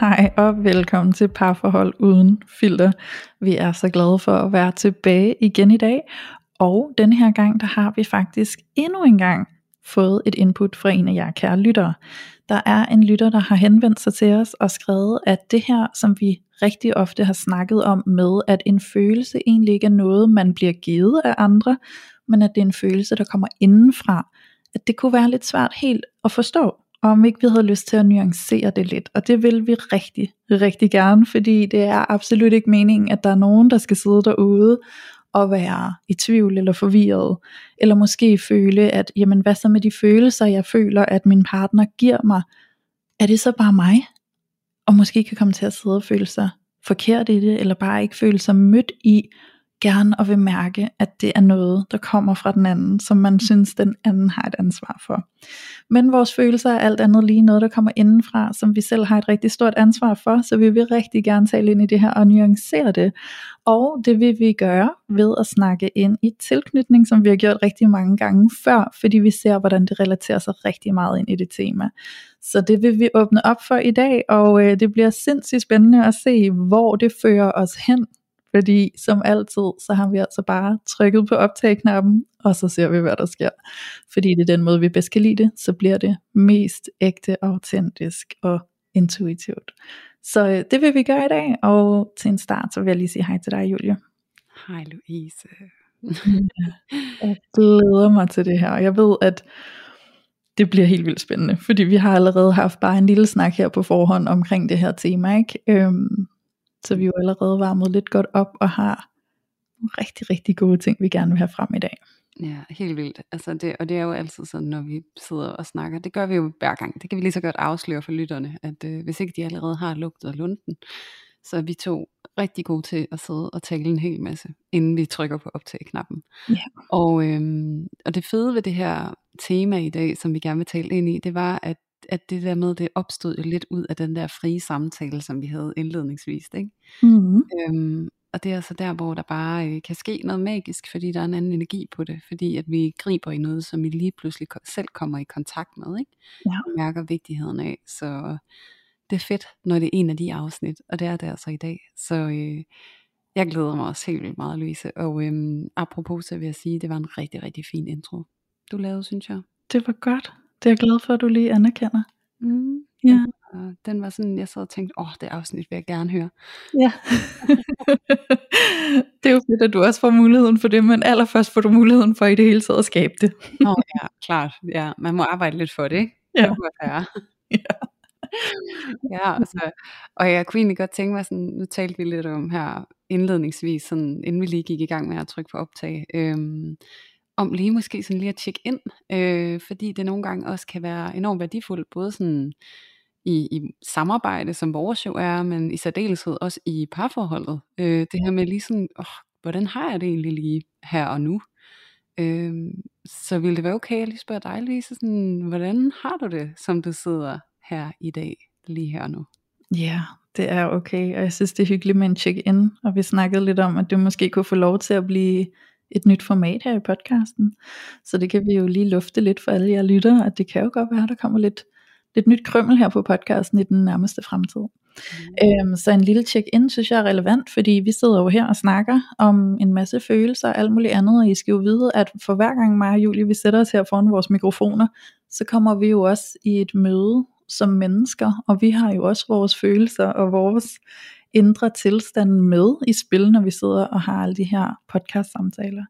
Hej og velkommen til Parforhold Uden Filter. Vi er så glade for at være tilbage igen i dag. Og denne her gang, der har vi faktisk endnu en gang fået et input fra en af jer kære lyttere. Der er en lytter, der har henvendt sig til os og skrevet, at det her, som vi rigtig ofte har snakket om med, at en følelse egentlig ikke er noget, man bliver givet af andre, men at det er en følelse, der kommer indenfra, at det kunne være lidt svært helt at forstå, og om ikke vi havde lyst til at nuancere det lidt. Og det vil vi rigtig, rigtig gerne, fordi det er absolut ikke meningen, at der er nogen, der skal sidde derude og være i tvivl eller forvirret, eller måske føle, at jamen, hvad så med de følelser, jeg føler, at min partner giver mig? Er det så bare mig? Og måske kan komme til at sidde og føle sig forkert i det, eller bare ikke føle sig mødt i, gerne og vil mærke, at det er noget, der kommer fra den anden, som man synes, den anden har et ansvar for. Men vores følelser er alt andet lige noget, der kommer indenfra, som vi selv har et rigtig stort ansvar for, så vi vil rigtig gerne tale ind i det her og nuancere det. Og det vil vi gøre ved at snakke ind i tilknytning, som vi har gjort rigtig mange gange før, fordi vi ser, hvordan det relaterer sig rigtig meget ind i det tema. Så det vil vi åbne op for i dag, og øh, det bliver sindssygt spændende at se, hvor det fører os hen. Fordi som altid, så har vi altså bare trykket på optag-knappen, og så ser vi, hvad der sker. Fordi det er den måde, vi bedst kan lide det, så bliver det mest ægte, autentisk og intuitivt. Så øh, det vil vi gøre i dag, og til en start, så vil jeg lige sige hej til dig, Julie. Hej Louise. Jeg glæder mig til det her. Jeg ved, at det bliver helt vildt spændende, fordi vi har allerede haft bare en lille snak her på forhånd omkring det her tema, ikke? Øhm, så vi er jo allerede varmet lidt godt op og har nogle rigtig, rigtig gode ting, vi gerne vil have frem i dag. Ja, helt vildt. Altså det, og det er jo altid sådan, når vi sidder og snakker. Det gør vi jo hver gang. Det kan vi lige så godt afsløre for lytterne, at øh, hvis ikke de allerede har lugtet lunden, så er vi to rigtig gode til at sidde og tale en hel masse, inden vi trykker på optag-knappen. Ja. Og, øhm, og det fede ved det her tema i dag, som vi gerne vil tale ind i, det var, at, at det der med, det opstod jo lidt ud af den der frie samtale, som vi havde indledningsvis. Ikke? Mm-hmm. Øhm, og det er altså der, hvor der bare øh, kan ske noget magisk, fordi der er en anden energi på det, fordi at vi griber i noget, som vi lige pludselig selv kommer i kontakt med, ikke? Ja. og mærker vigtigheden af. Så det er fedt, når det er en af de afsnit, og det er det altså i dag. Så øh, jeg glæder mig også helt vildt meget, Louise. Og øhm, apropos, så vil jeg sige, det var en rigtig, rigtig fin intro, du lavede, synes jeg. Det var godt. Det er jeg glad for, at du lige anerkender. Mm. Ja. Og den var sådan, jeg sad og tænkte, åh, det afsnit vil jeg gerne høre. Ja. det er jo fedt, at du også får muligheden for det, men allerførst får du muligheden for i det hele taget at skabe det. Nå ja, klart. Ja, man må arbejde lidt for det, ikke? Ja. Det må være. ja, altså, og jeg kunne egentlig godt tænke mig sådan, nu talte vi lidt om her indledningsvis, sådan, inden vi lige gik i gang med at trykke på optag, øhm, om lige måske sådan lige at tjekke ind, øh, fordi det nogle gange også kan være enormt værdifuldt, både sådan i, i samarbejde, som vores jo er, men i særdeleshed også i parforholdet. Øh, det her med lige sådan, åh, hvordan har jeg det egentlig lige her og nu? Øh, så ville det være okay, at jeg lige spørge dig, Lise, sådan, hvordan har du det, som du sidder her i dag, lige her og nu? Ja, det er okay, og jeg synes det er hyggeligt med en check-in, og vi snakkede lidt om, at du måske kunne få lov til at blive et nyt format her i podcasten, så det kan vi jo lige lufte lidt for alle jer lyttere, at det kan jo godt være, at der kommer lidt, lidt nyt krømmel her på podcasten i den nærmeste fremtid. Øhm, så en lille check-in synes jeg er relevant, fordi vi sidder jo her og snakker om en masse følelser og alt muligt andet, og I skal jo vide, at for hver gang mig og Julie, vi sætter os her foran vores mikrofoner, så kommer vi jo også i et møde som mennesker, og vi har jo også vores følelser og vores indre tilstand med i spil, når vi sidder og har alle de her podcast samtaler.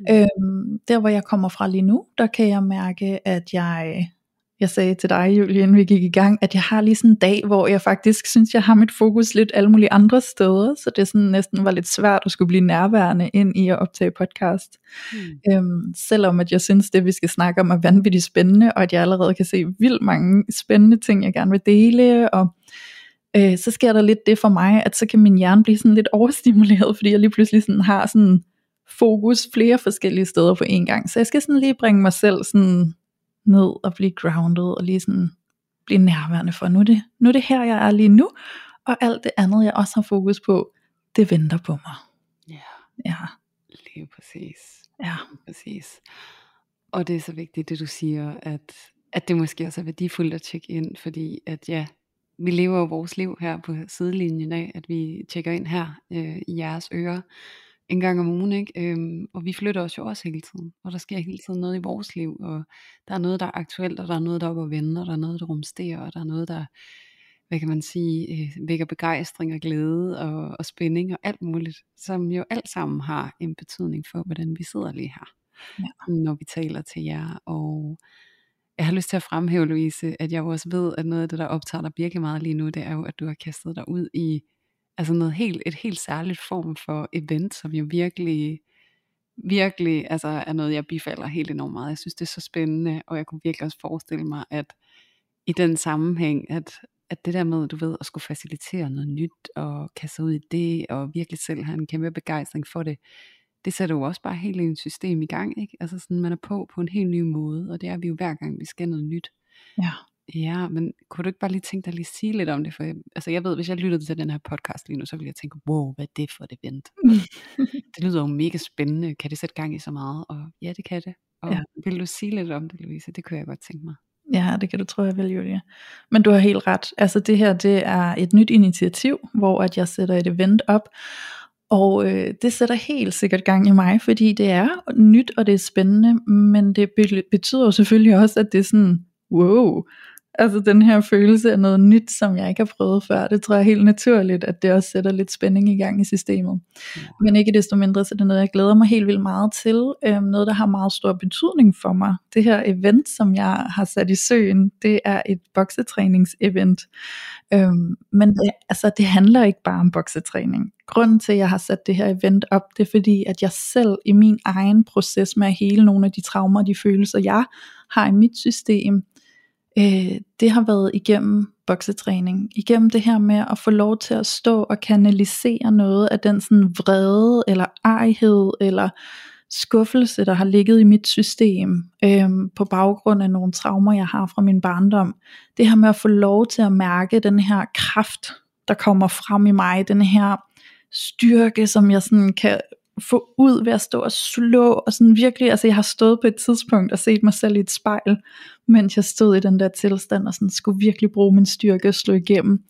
Mm. Øhm, der hvor jeg kommer fra lige nu, der kan jeg mærke, at jeg jeg sagde til dig, Julie, inden vi gik i gang, at jeg har lige sådan en dag, hvor jeg faktisk synes, jeg har mit fokus lidt alle mulige andre steder, så det sådan næsten var lidt svært at skulle blive nærværende ind i at optage podcast. Mm. Øhm, selvom at jeg synes, det vi skal snakke om er vanvittigt spændende, og at jeg allerede kan se vildt mange spændende ting, jeg gerne vil dele, og øh, så sker der lidt det for mig, at så kan min hjerne blive sådan lidt overstimuleret, fordi jeg lige pludselig sådan har sådan fokus flere forskellige steder på en gang. Så jeg skal sådan lige bringe mig selv sådan ned og blive grounded og lige sådan blive nærværende for, nu er, det, nu er det her, jeg er lige nu, og alt det andet, jeg også har fokus på, det venter på mig. Ja, Ja, lige præcis. ja, Lige præcis. Og det er så vigtigt, det du siger, at, at det måske også er værdifuldt at tjekke ind, fordi at ja, vi lever jo vores liv her på sidelinjen af, at vi tjekker ind her øh, i jeres ører en gang om ugen, ikke? Øhm, og vi flytter os jo også hele tiden, og der sker hele tiden noget i vores liv, og der er noget, der er aktuelt, og der er noget, der er op at vende, og der er noget, der rumsterer, og der er noget, der, hvad kan man sige, øh, vækker begejstring og glæde og, og spænding og alt muligt, som jo alt sammen har en betydning for, hvordan vi sidder lige her, Ja. når vi taler til jer, og jeg har lyst til at fremhæve, Louise, at jeg jo også ved, at noget af det, der optager dig virkelig meget lige nu, det er jo, at du har kastet dig ud i altså noget helt, et helt særligt form for event, som jo virkelig, virkelig altså er noget, jeg bifalder helt enormt meget. Jeg synes, det er så spændende, og jeg kunne virkelig også forestille mig, at i den sammenhæng, at, at det der med, du ved, at skulle facilitere noget nyt, og kaste ud i det, og virkelig selv have en kæmpe begejstring for det, det sætter jo også bare helt en system i gang, ikke? Altså sådan, man er på på en helt ny måde, og det er vi jo hver gang, vi skal noget nyt. ja, Ja, men kunne du ikke bare lige tænke dig lige at sige lidt om det? For jeg, altså jeg ved, hvis jeg lyttede til den her podcast lige nu, så ville jeg tænke, wow, hvad er det for et event? det lyder jo mega spændende. Kan det sætte gang i så meget? Og ja, det kan det. Og Ja. ja. vil du sige lidt om det, Louise? Det kunne jeg godt tænke mig. Ja, det kan du tro, jeg vil, Julia. Men du har helt ret. Altså det her, det er et nyt initiativ, hvor at jeg sætter et event op, og øh, det sætter helt sikkert gang i mig, fordi det er nyt, og det er spændende, men det be- betyder jo selvfølgelig også, at det er sådan, wow, altså den her følelse af noget nyt, som jeg ikke har prøvet før, det tror jeg er helt naturligt, at det også sætter lidt spænding i gang i systemet. Ja. Men ikke desto mindre, så det er noget, jeg glæder mig helt vildt meget til. Øhm, noget, der har meget stor betydning for mig. Det her event, som jeg har sat i søen, det er et boksetrænings-event. Øhm, men det, altså, det handler ikke bare om boksetræning. Grunden til, at jeg har sat det her event op, det er fordi, at jeg selv i min egen proces med at hele nogle af de traumer, de følelser, jeg har i mit system, øh, det har været igennem boksetræning. Igennem det her med at få lov til at stå og kanalisere noget af den sådan vrede, eller ejhed, eller skuffelse, der har ligget i mit system, øhm, på baggrund af nogle traumer, jeg har fra min barndom. Det her med at få lov til at mærke den her kraft, der kommer frem i mig, den her styrke, som jeg sådan kan få ud ved at stå og slå, og sådan virkelig, altså jeg har stået på et tidspunkt og set mig selv i et spejl, mens jeg stod i den der tilstand, og sådan skulle virkelig bruge min styrke og slå igennem,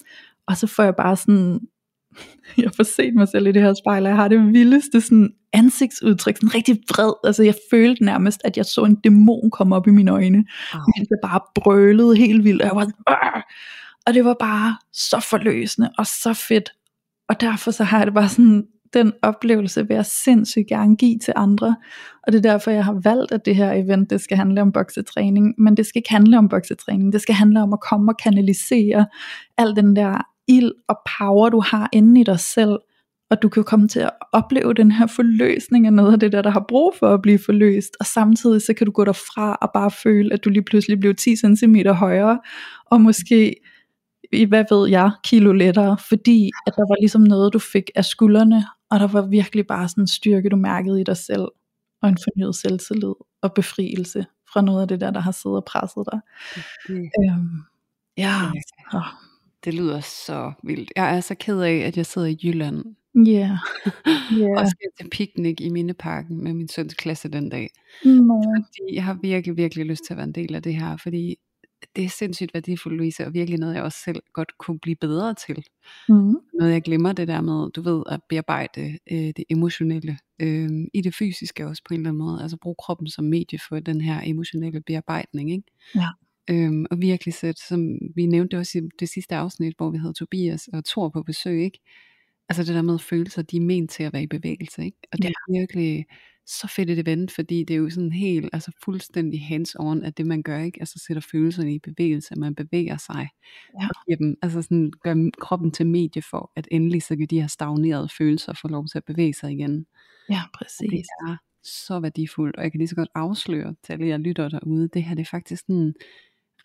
og så får jeg bare sådan, jeg får set mig selv i det her spejl, og jeg har det vildeste sådan ansigtsudtryk, sådan rigtig vred, altså jeg følte nærmest, at jeg så en dæmon komme op i mine øjne, Au. mens jeg bare brølede helt vildt, og jeg var sådan, og det var bare så forløsende, og så fedt, og derfor så har jeg det bare sådan, den oplevelse vil jeg sindssygt gerne give til andre, og det er derfor jeg har valgt, at det her event, det skal handle om boksetræning, men det skal ikke handle om boksetræning, det skal handle om at komme og kanalisere al den der ild og power, du har inde i dig selv, og du kan komme til at opleve den her forløsning af noget af det der, der har brug for at blive forløst, og samtidig så kan du gå derfra og bare føle, at du lige pludselig blev 10 cm højere, og måske i hvad ved jeg, kilo lettere, fordi at der var ligesom noget, du fik af skuldrene, og der var virkelig bare sådan en styrke, du mærkede i dig selv, og en fornyet selvtillid og befrielse fra noget af det der, der har siddet og presset dig. Det, Øhm, ja, åh, det lyder så vildt. Jeg er så ked af, at jeg sidder i Jylland. Ja, og ja, skal til piknik i Mindeparken med min søns klasse den dag. nå, Fordi jeg har virkelig, virkelig lyst til at være en del af det her, fordi det er sindssygt værdifuldt, Louise, og virkelig noget, jeg også selv godt kunne blive bedre til. mm, Noget, jeg glemmer det der med, du ved, at bearbejde øh, det emotionelle øh, i det fysiske også på en eller anden måde. Altså bruge kroppen som medie for den her emotionelle bearbejdning, ikke? Ja. Øhm, og virkelig sætte, som vi nævnte også i det sidste afsnit, hvor vi havde Tobias og Thor på besøg, ikke? Altså det der med følelser, de er ment til at være i bevægelse, ikke? Og det er virkelig så fedt et event, fordi det er jo sådan helt, altså fuldstændig hands-on, at det man gør, ikke? Altså sætter følelserne i bevægelse, man bevæger sig, Ja. giver dem, altså sådan gør kroppen til medie for, at endelig så kan de her stagnerede følelser få lov til at bevæge sig igen. Ja, Og det præcis. er så værdifuldt, og jeg kan lige så godt afsløre til alle jer lytter derude, det her det er faktisk en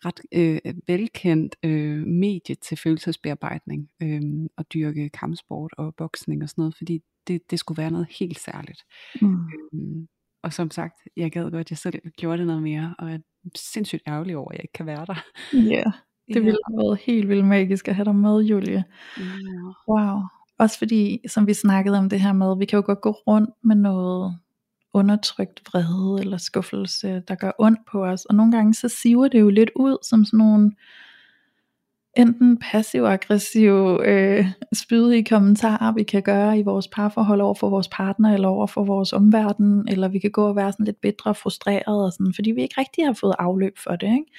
ret øh, velkendt øh, medie til følelsesbearbejdning, øh, og dyrke kampsport og boksning og sådan noget, fordi det, det skulle være noget helt særligt. Mm. Øhm, og som sagt, jeg gad godt, at jeg selv gjorde det noget mere, og er sindssygt ærgerlig over, at jeg ikke kan være der. Ja, det ville have været helt vildt magisk at have dig med, Julie. Ja. Wow. Også fordi, som vi snakkede om det her med, vi kan jo godt gå rundt med noget undertrykt vrede eller skuffelse, der gør ondt på os. Og nogle gange så siver det jo lidt ud som sådan nogle enten passiv-aggressive øh, spydige kommentarer, vi kan gøre i vores parforhold over for vores partner, eller over for vores omverden, eller vi kan gå og være sådan lidt bedre frustreret, og sådan, fordi vi ikke rigtig har fået afløb for det. Ikke?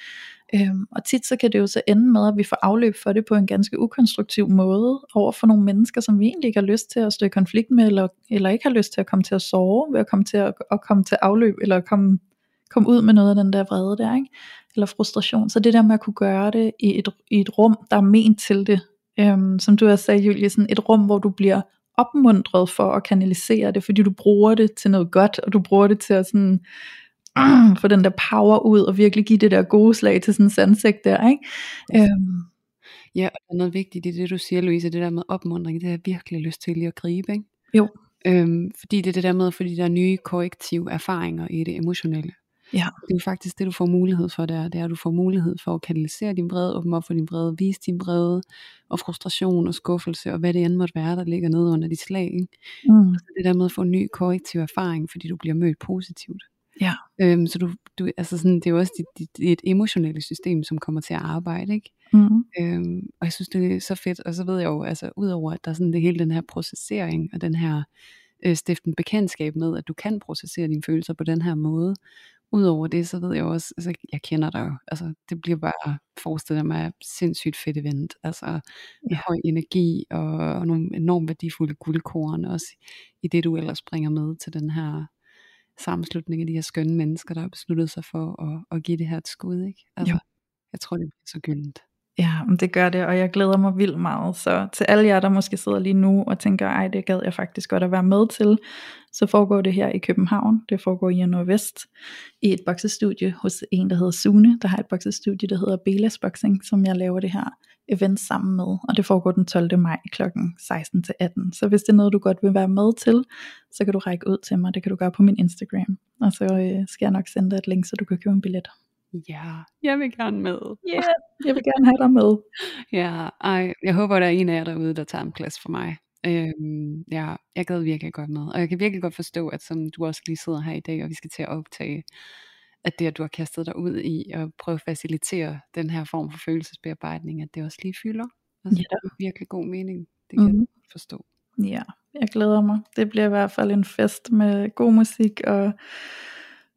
Øhm, og tit så kan det jo så ende med, at vi får afløb for det på en ganske ukonstruktiv måde, over for nogle mennesker, som vi egentlig ikke har lyst til at stå i konflikt med, eller, eller ikke har lyst til at komme til at sove, ved at komme til at, at komme til afløb, eller komme, komme ud med noget af den der vrede der, ikke? eller frustration. Så det der med at kunne gøre det i et, i et rum, der er ment til det, øhm, som du også sagde, Julie, sådan et rum, hvor du bliver opmuntret for at kanalisere det, fordi du bruger det til noget godt, og du bruger det til at sådan, mm, få den der power ud, og virkelig give det der gode slag til sådan en sandsæk der, ikke? Øhm, ja, og der er noget vigtigt i det, du siger, Louise, det der med opmundring, det har jeg virkelig lyst til lige at gribe, ikke? Jo. Øhm, fordi det er det der med, fordi der er nye korrektive erfaringer i det emotionelle. Ja. Det er jo faktisk det, du får mulighed for der. Det er, at du får mulighed for at kanalisere din vrede, åbne op for din vrede, vise din vrede, og frustration og skuffelse, og hvad det end måtte være, der ligger nede under dit slag. Ikke? mm, Så det der med at få en ny korrektiv erfaring, fordi du bliver mødt positivt. Ja. Øhm, så du, du, altså sådan, det er jo også dit, dit, dit emotionelle system, som kommer til at arbejde. Ikke? mm, Øhm, og jeg synes, det er så fedt. Og så ved jeg jo, altså udover at der er sådan det hele den her processering, og den her øh, stiften bekendtskab med, at du kan processere dine følelser på den her måde. Udover det, så ved jeg også, altså jeg kender dig jo, altså det bliver bare forestillet mig sindssygt fedt event, altså Ja. høj energi og, og nogle enormt værdifulde guldkorn, også i det du ellers bringer med til den her sammenslutning af de her skønne mennesker, der har besluttet sig for at, at give det her et skud, ikke? Altså, Jo. jeg tror det bliver så gyldent. Ja, det gør det, og jeg glæder mig vildt meget. Så til alle jer, der måske sidder lige nu og tænker, ej, det gad jeg faktisk godt at være med til, så foregår det her i København. Det foregår i Nordvest i et boksestudie hos en, der hedder Sune, der har et boksestudie, der hedder Belas Boxing, som jeg laver det her event sammen med. Og det foregår den 12. maj kl. 16 til 18. Så hvis det er noget, du godt vil være med til, så kan du række ud til mig. Det kan du gøre på min Instagram. Og så øh, skal jeg nok sende dig et link, så du kan købe en billet. Ja, jeg vil gerne med. Yeah, jeg vil gerne have dig med. Ja, ej, jeg håber, der er en af jer derude, der tager en plads for mig. Øhm, ja, jeg gad virkelig godt med. Og jeg kan virkelig godt forstå, at som du også lige sidder her i dag, og vi skal til at optage, at det, at du har kastet dig ud i at prøve at facilitere den her form for følelsesbearbejdning, at det også lige fylder. Altså, Ja. det er virkelig god mening. Det kan mm. Mhm. jeg forstå. Ja, jeg glæder mig. Det bliver i hvert fald en fest med god musik og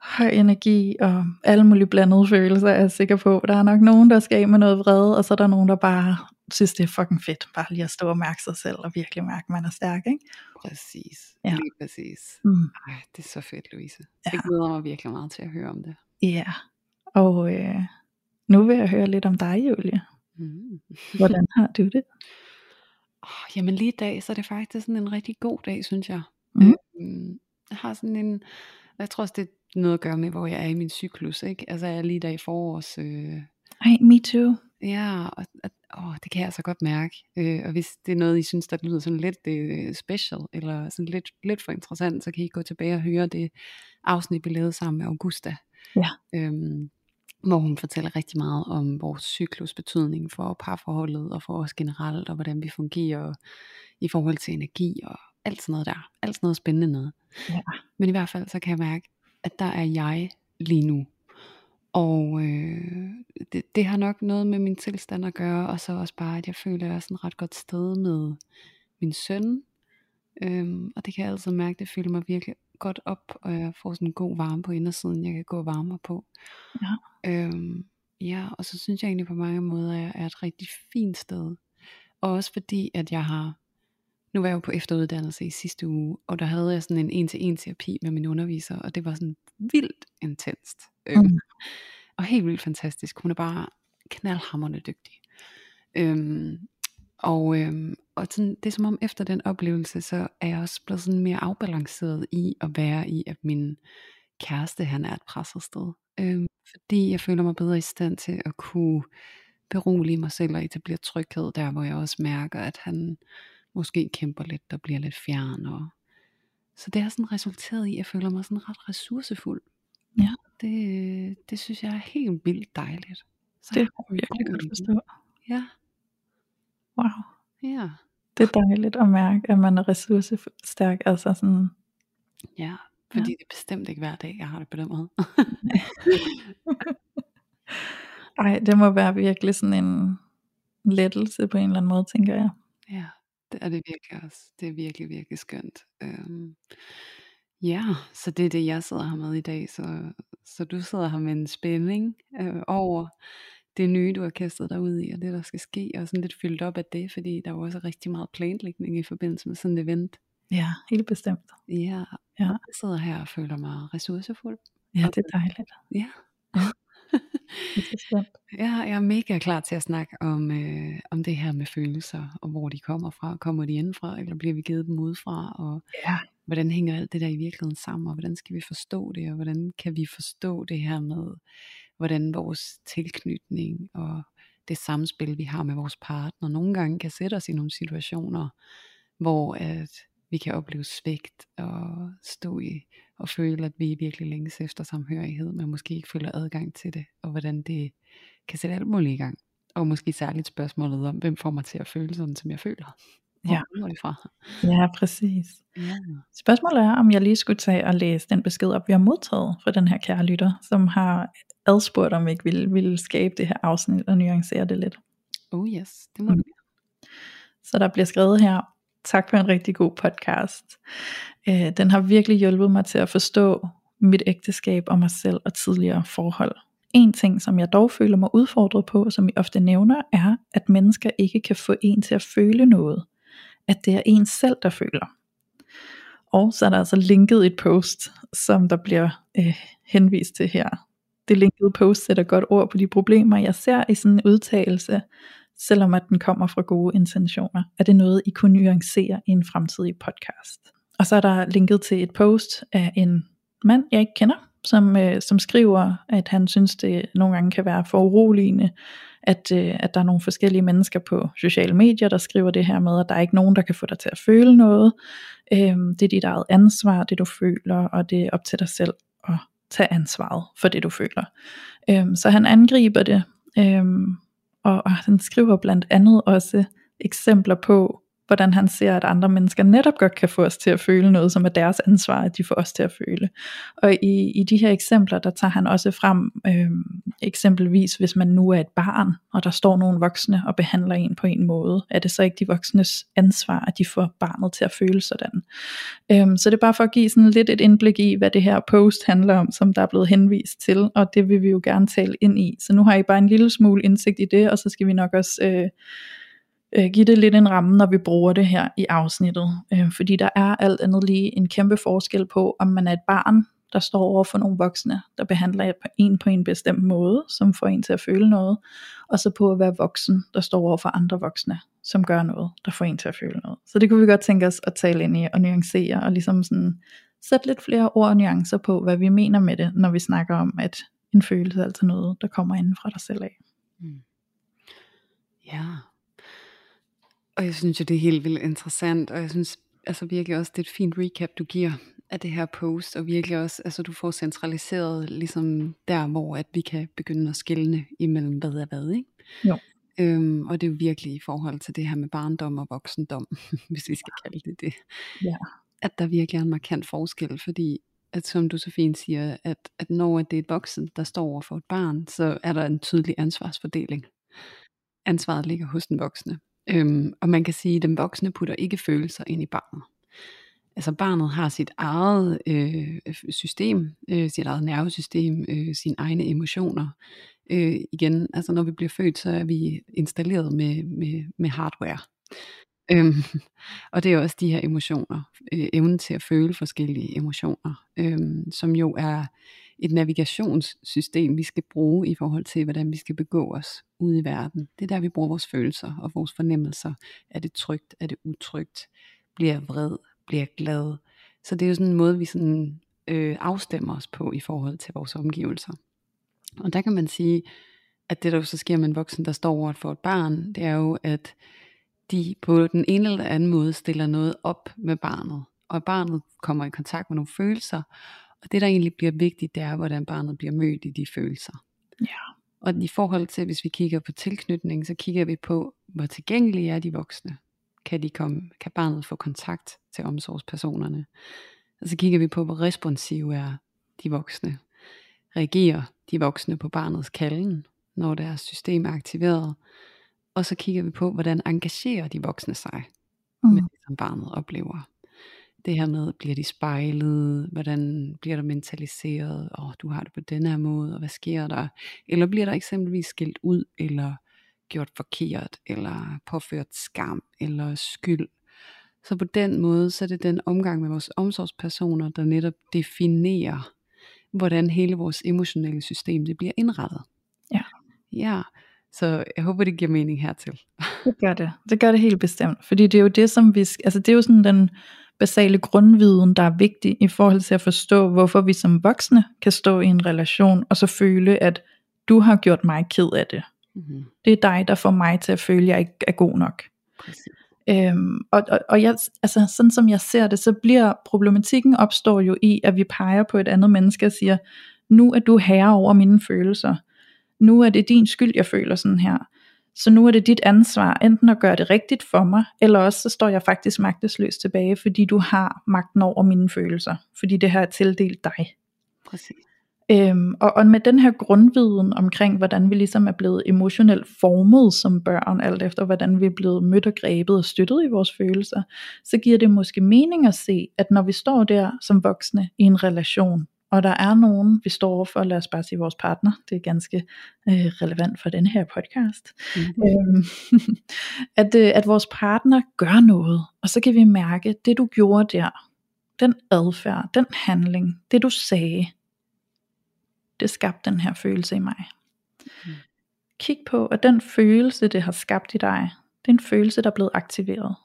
høj energi og alle mulige blandede følelser, er jeg sikker på. Der er nok nogen, der skal af med noget vrede, og så er der nogen, der bare synes, det er fucking fedt, bare lige at stå og mærke sig selv, og virkelig mærke, at man er stærk, ikke? Præcis. Ja. Lige præcis. Mm. Ej, det er så fedt, Louise. Ja. Jeg glæder mig virkelig meget til at høre om det. Ja, og øh, nu vil jeg høre lidt om dig, Julie. Mm. Hvordan har du det? Oh, jamen lige i dag, så er det faktisk sådan en rigtig god dag, synes jeg. Mhm. Øhm, jeg har sådan en, jeg tror også det er noget at gøre med, hvor jeg er i min cyklus, ikke? Altså jeg er lige der i forårs, øh, Ej, me too. ja, og, og åh, det kan jeg altså godt mærke. Øh, og hvis det er noget, I synes, der lyder sådan lidt øh, special, eller sådan lidt, lidt for interessant, så kan I gå tilbage og høre det afsnit, vi lavede sammen med Augusta. Ja. Øhm, hvor hun fortæller rigtig meget om vores cyklus betydning for parforholdet og for os generelt, og hvordan vi fungerer i forhold til energi og alt sådan noget der. Alt sådan noget spændende noget. Ja. Men i hvert fald så kan jeg mærke, at der er jeg lige nu. Og øh, det, det har nok noget med min tilstand at gøre, og så også bare, at jeg føler, at jeg er sådan et ret godt sted med min søn. Øhm, og det kan jeg altid mærke, det fylder mig virkelig godt op, og jeg får sådan en god varme på indersiden, jeg kan gå og varme mig på. Ja. Øhm, ja, og så synes jeg egentlig på mange måder, at jeg er et rigtig fint sted. Og også fordi, at jeg har nu var jeg jo på efteruddannelse i sidste uge, og der havde jeg sådan en en-til-en terapi med min underviser, og det var sådan vildt intenst. Øhm, Mm. og helt vildt fantastisk. Hun er bare knaldhammerende dygtig. Øhm, og, øhm, og sådan, det er som om efter den oplevelse, så er jeg også blevet sådan mere afbalanceret i at være i, at min kæreste han er et presset sted. Øhm, fordi jeg føler mig bedre i stand til at kunne berolige mig selv og etablere tryghed der, hvor jeg også mærker, at han måske kæmper lidt og bliver lidt fjern. Og... Så det har sådan resulteret i, at jeg føler mig sådan ret ressourcefuld. Ja. Det, det synes jeg er helt vildt dejligt. Så Det kan har jeg virkelig godt forstå. Ja, Wow. ja, Det er dejligt at mærke, at man er ressourcestærk. Altså sådan, ja. Fordi det er bestemt ikke hver dag, jeg har det på den måde. ej, det må være virkelig sådan en lettelse på en eller anden måde, tænker jeg. Ja, det er det virkelig også. Det er virkelig, virkelig skønt. Øhm, ja, så det er det, jeg sidder her med i dag. Så, så du sidder her med en spænding øh, over det nye, du har kastet dig ud i, og det, der skal ske, og sådan lidt fyldt op af det, fordi der er jo også rigtig meget planlægning i forbindelse med sådan et event. Ja, helt bestemt. Ja, Ja. jeg sidder her og føler mig ressourcefuld. Ja, det er dejligt. Ja, jeg er mega klar til at snakke om, øh, om det her med følelser, og hvor de kommer fra. Kommer de indenfra, eller bliver vi givet dem udefra? Og Ja. hvordan hænger alt det der i virkeligheden sammen, og hvordan skal vi forstå det, og hvordan kan vi forstå det her med, hvordan vores tilknytning og det samspil, vi har med vores partner, nogle gange kan sætte os i nogle situationer, hvor at vi kan opleve svigt og stå i og føle, at vi virkelig længes efter samhørighed, men måske ikke føler adgang til det, og hvordan det kan sætte alt muligt i gang. Og måske særligt spørgsmålet om, hvem får mig til at føle sådan, som jeg føler. Hvor Ja. kommer det fra? Ja, præcis. Ja. Spørgsmålet er, om jeg lige skulle tage og læse den besked op, vi har modtaget fra den her kære lytter, som har adspurgt, om vi ikke ville, ville skabe det her afsnit og nuancere det lidt. Oh yes, det må Mm. du Så der bliver skrevet her, tak for en rigtig god podcast. Øh, den har virkelig hjulpet mig til at forstå mit ægteskab og mig selv og tidligere forhold. En ting, som jeg dog føler mig udfordret på, som I ofte nævner, er, at mennesker ikke kan få en til at føle noget. At det er en selv, der føler. Og så er der altså linket et post, som der bliver øh, henvist til her. Det linkede post sætter godt ord på de problemer, jeg ser i sådan en udtalelse, selvom at den kommer fra gode intentioner. Er det noget, I kunne nuancere i en fremtidig podcast? Og så er der linket til et post af en mand, jeg ikke kender, som, øh, som skriver, at han synes, det nogle gange kan være for uroligende, at, øh, at der er nogle forskellige mennesker på sociale medier, der skriver det her med, at der er ikke nogen, der kan få dig til at føle noget. Øh, det er dit eget ansvar, det du føler, og det er op til dig selv at tage ansvaret for det, du føler. Øh, så han angriber det, Øh, og, og han skriver blandt andet også eksempler på, hvordan han ser, at andre mennesker netop godt kan få os til at føle noget, som er deres ansvar, at de får os til at føle. Og i, i de her eksempler, der tager han også frem, øh, eksempelvis hvis man nu er et barn, og der står nogle voksne og behandler en på en måde, er det så ikke de voksnes ansvar, at de får barnet til at føle sådan. Øh, så det er bare for at give sådan lidt et indblik i, hvad det her post handler om, som der er blevet henvist til, og det vil vi jo gerne tale ind i. Så nu har I bare en lille smule indsigt i det, og så skal vi nok også... Øh, øh, give det lidt en ramme, når vi bruger det her i afsnittet. Øh, fordi der er alt andet lige en kæmpe forskel på, om man er et barn, der står over for nogle voksne, der behandler en på en bestemt måde, som får en til at føle noget, og så på at være voksen, der står over for andre voksne, som gør noget, der får en til at føle noget. Så det kunne vi godt tænke os at tale ind i og nuancere, og ligesom sådan sætte lidt flere ord og nuancer på, hvad vi mener med det, når vi snakker om, at en følelse er altså noget, der kommer inden fra dig selv af. Mm. Ja. Og jeg synes jo, det er helt vildt interessant, og jeg synes altså virkelig også, det er et fint recap, du giver af det her post, og virkelig også, altså du får centraliseret ligesom der, hvor at vi kan begynde at skille imellem hvad er hvad, ikke? Jo. Øhm, og det er jo virkelig i forhold til det her med barndom og voksendom, hvis vi skal kalde det det. Ja. At der virkelig er en markant forskel, fordi at som du så fint siger, at, at når det er et voksen, der står over for et barn, så er der en tydelig ansvarsfordeling. Ansvaret ligger hos den voksne. Øhm, og man kan sige, at den voksne putter ikke følelser ind i barnet. Altså barnet har sit eget øh, system, øh, sit eget nervesystem, øh, sine egne emotioner. Øh, igen, altså når vi bliver født, så er vi installeret med, med, med hardware. Øhm, og det er også de her emotioner, øh, evnen til at føle forskellige emotioner, øhm, som jo er et navigationssystem, vi skal bruge i forhold til, hvordan vi skal begå os ude i verden. Det er der, vi bruger vores følelser og vores fornemmelser. Er det trygt? Er det utrygt? Bliver jeg vred? Bliver jeg glad? Så det er jo sådan en måde, vi sådan, øh, afstemmer os på i forhold til vores omgivelser. Og der kan man sige, at det der så sker med en voksen, der står over for et barn, det er jo, at de på den ene eller anden måde stiller noget op med barnet. Og barnet kommer i kontakt med nogle følelser, og det der egentlig bliver vigtigt, det er, hvordan barnet bliver mødt i de følelser. Ja. Og i forhold til, hvis vi kigger på tilknytning, så kigger vi på, hvor tilgængelige er de voksne. Kan, de komme, kan barnet få kontakt til omsorgspersonerne? Og så kigger vi på, hvor responsive er de voksne. Reagerer de voksne på barnets kalden, når deres system er aktiveret? Og så kigger vi på, hvordan engagerer de voksne sig mm. med det, som barnet oplever det her med, bliver de spejlet, hvordan bliver der mentaliseret, åh, oh, du har det på den her måde, og hvad sker der? Eller bliver der eksempelvis skilt ud, eller gjort forkert, eller påført skam, eller skyld. Så på den måde, så er det den omgang med vores omsorgspersoner, der netop definerer, hvordan hele vores emotionelle system det bliver indrettet. Ja. Ja, så jeg håber, det giver mening hertil. Det gør det. Det gør det helt bestemt. Fordi det er jo det, som vi... Altså det er jo sådan den basale grundviden, der er vigtig i forhold til at forstå, hvorfor vi som voksne kan stå i en relation, og så føle, at du har gjort mig ked af det. Mm-hmm. Det er dig, der får mig til at føle, at jeg ikke er god nok. Øhm, og og, og jeg, altså, sådan som jeg ser det, så bliver problematikken opstår jo i, at vi peger på et andet menneske og siger, nu er du herre over mine følelser. Nu er det din skyld, jeg føler sådan her. Så nu er det dit ansvar enten at gøre det rigtigt for mig, eller også så står jeg faktisk magtesløs tilbage, fordi du har magten over mine følelser, fordi det her er tildelt dig. Præcis. Øhm, og, og med den her grundviden omkring, hvordan vi ligesom er blevet emotionelt formet som børn, alt efter hvordan vi er blevet mødt og grebet og støttet i vores følelser, så giver det måske mening at se, at når vi står der som voksne i en relation, og der er nogen, vi står for, lad os bare sige vores partner, det er ganske øh, relevant for den her podcast, mm-hmm. øhm, at, øh, at vores partner gør noget, og så kan vi mærke, det du gjorde der, den adfærd, den handling, det du sagde, det skabte den her følelse i mig. Mm. Kig på, at den følelse, det har skabt i dig, det er en følelse, der er blevet aktiveret.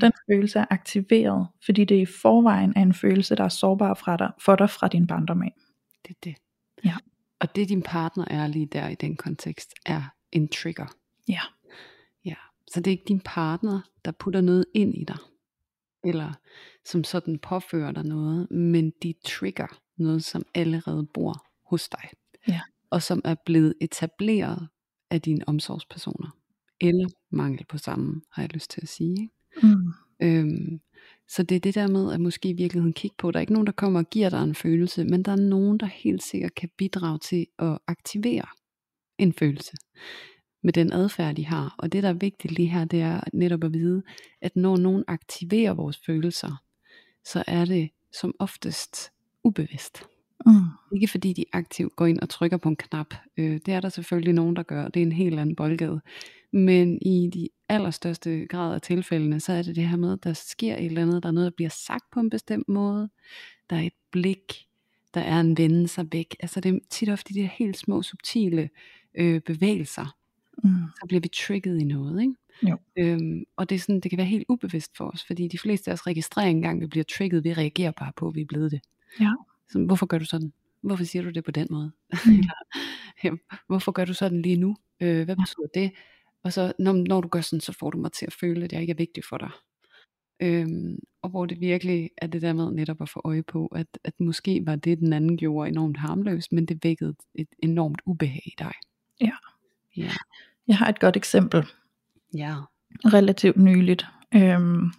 Den følelse er aktiveret, fordi det i forvejen er en følelse, der er sårbar fra dig, for dig fra din barndom af. Det er det. Ja. Og det din partner er lige der i den kontekst, er en trigger. Ja. Ja. Så det er ikke din partner, der putter noget ind i dig. Eller som sådan påfører dig noget, men de trigger noget, som allerede bor hos dig. Ja. Og som er blevet etableret af dine omsorgspersoner. Eller mangel på samme, har jeg lyst til at sige. Ikke? Mm. Øhm, så det er det der med at måske i virkeligheden kigge på, der er ikke nogen der kommer og giver dig en følelse, men der er nogen der helt sikkert kan bidrage til at aktivere en følelse med den adfærd de har. Og det der er vigtigt lige her, det er netop at vide, at når nogen aktiverer vores følelser, så er det som oftest ubevidst. Mm. Ikke fordi de aktivt går ind og trykker på en knap. Øh, det er der selvfølgelig nogen, der gør. Det er en helt anden boldgade. Men i de allerstørste grad af tilfældene, så er det det her med, at der sker et eller andet, der er noget, der bliver sagt på en bestemt måde, der er et blik, der er en vende sig væk. Altså det er tit ofte de her helt små, subtile øh, bevægelser, mm. så bliver vi trigget i noget, ikke? Jo. Øhm, og det, er sådan, det kan være helt ubevidst for os, fordi de fleste af os registrerer engang, vi bliver trigget, vi reagerer bare på, at vi er blevet det. Ja. Så, hvorfor gør du sådan? Hvorfor siger du det på den måde? Mm. Eller, hvorfor gør du sådan lige nu? Øh, hvad betyder det? Og så når, når du gør sådan, så får du mig til at føle, at jeg ikke er vigtig for dig. Øhm, og hvor det virkelig er det der med netop at få øje på, at, at måske var det, den anden gjorde enormt harmløst, men det vækkede et enormt ubehag i dig. Ja. Ja. Jeg har et godt eksempel. Ja. Relativt nyligt. Øhm,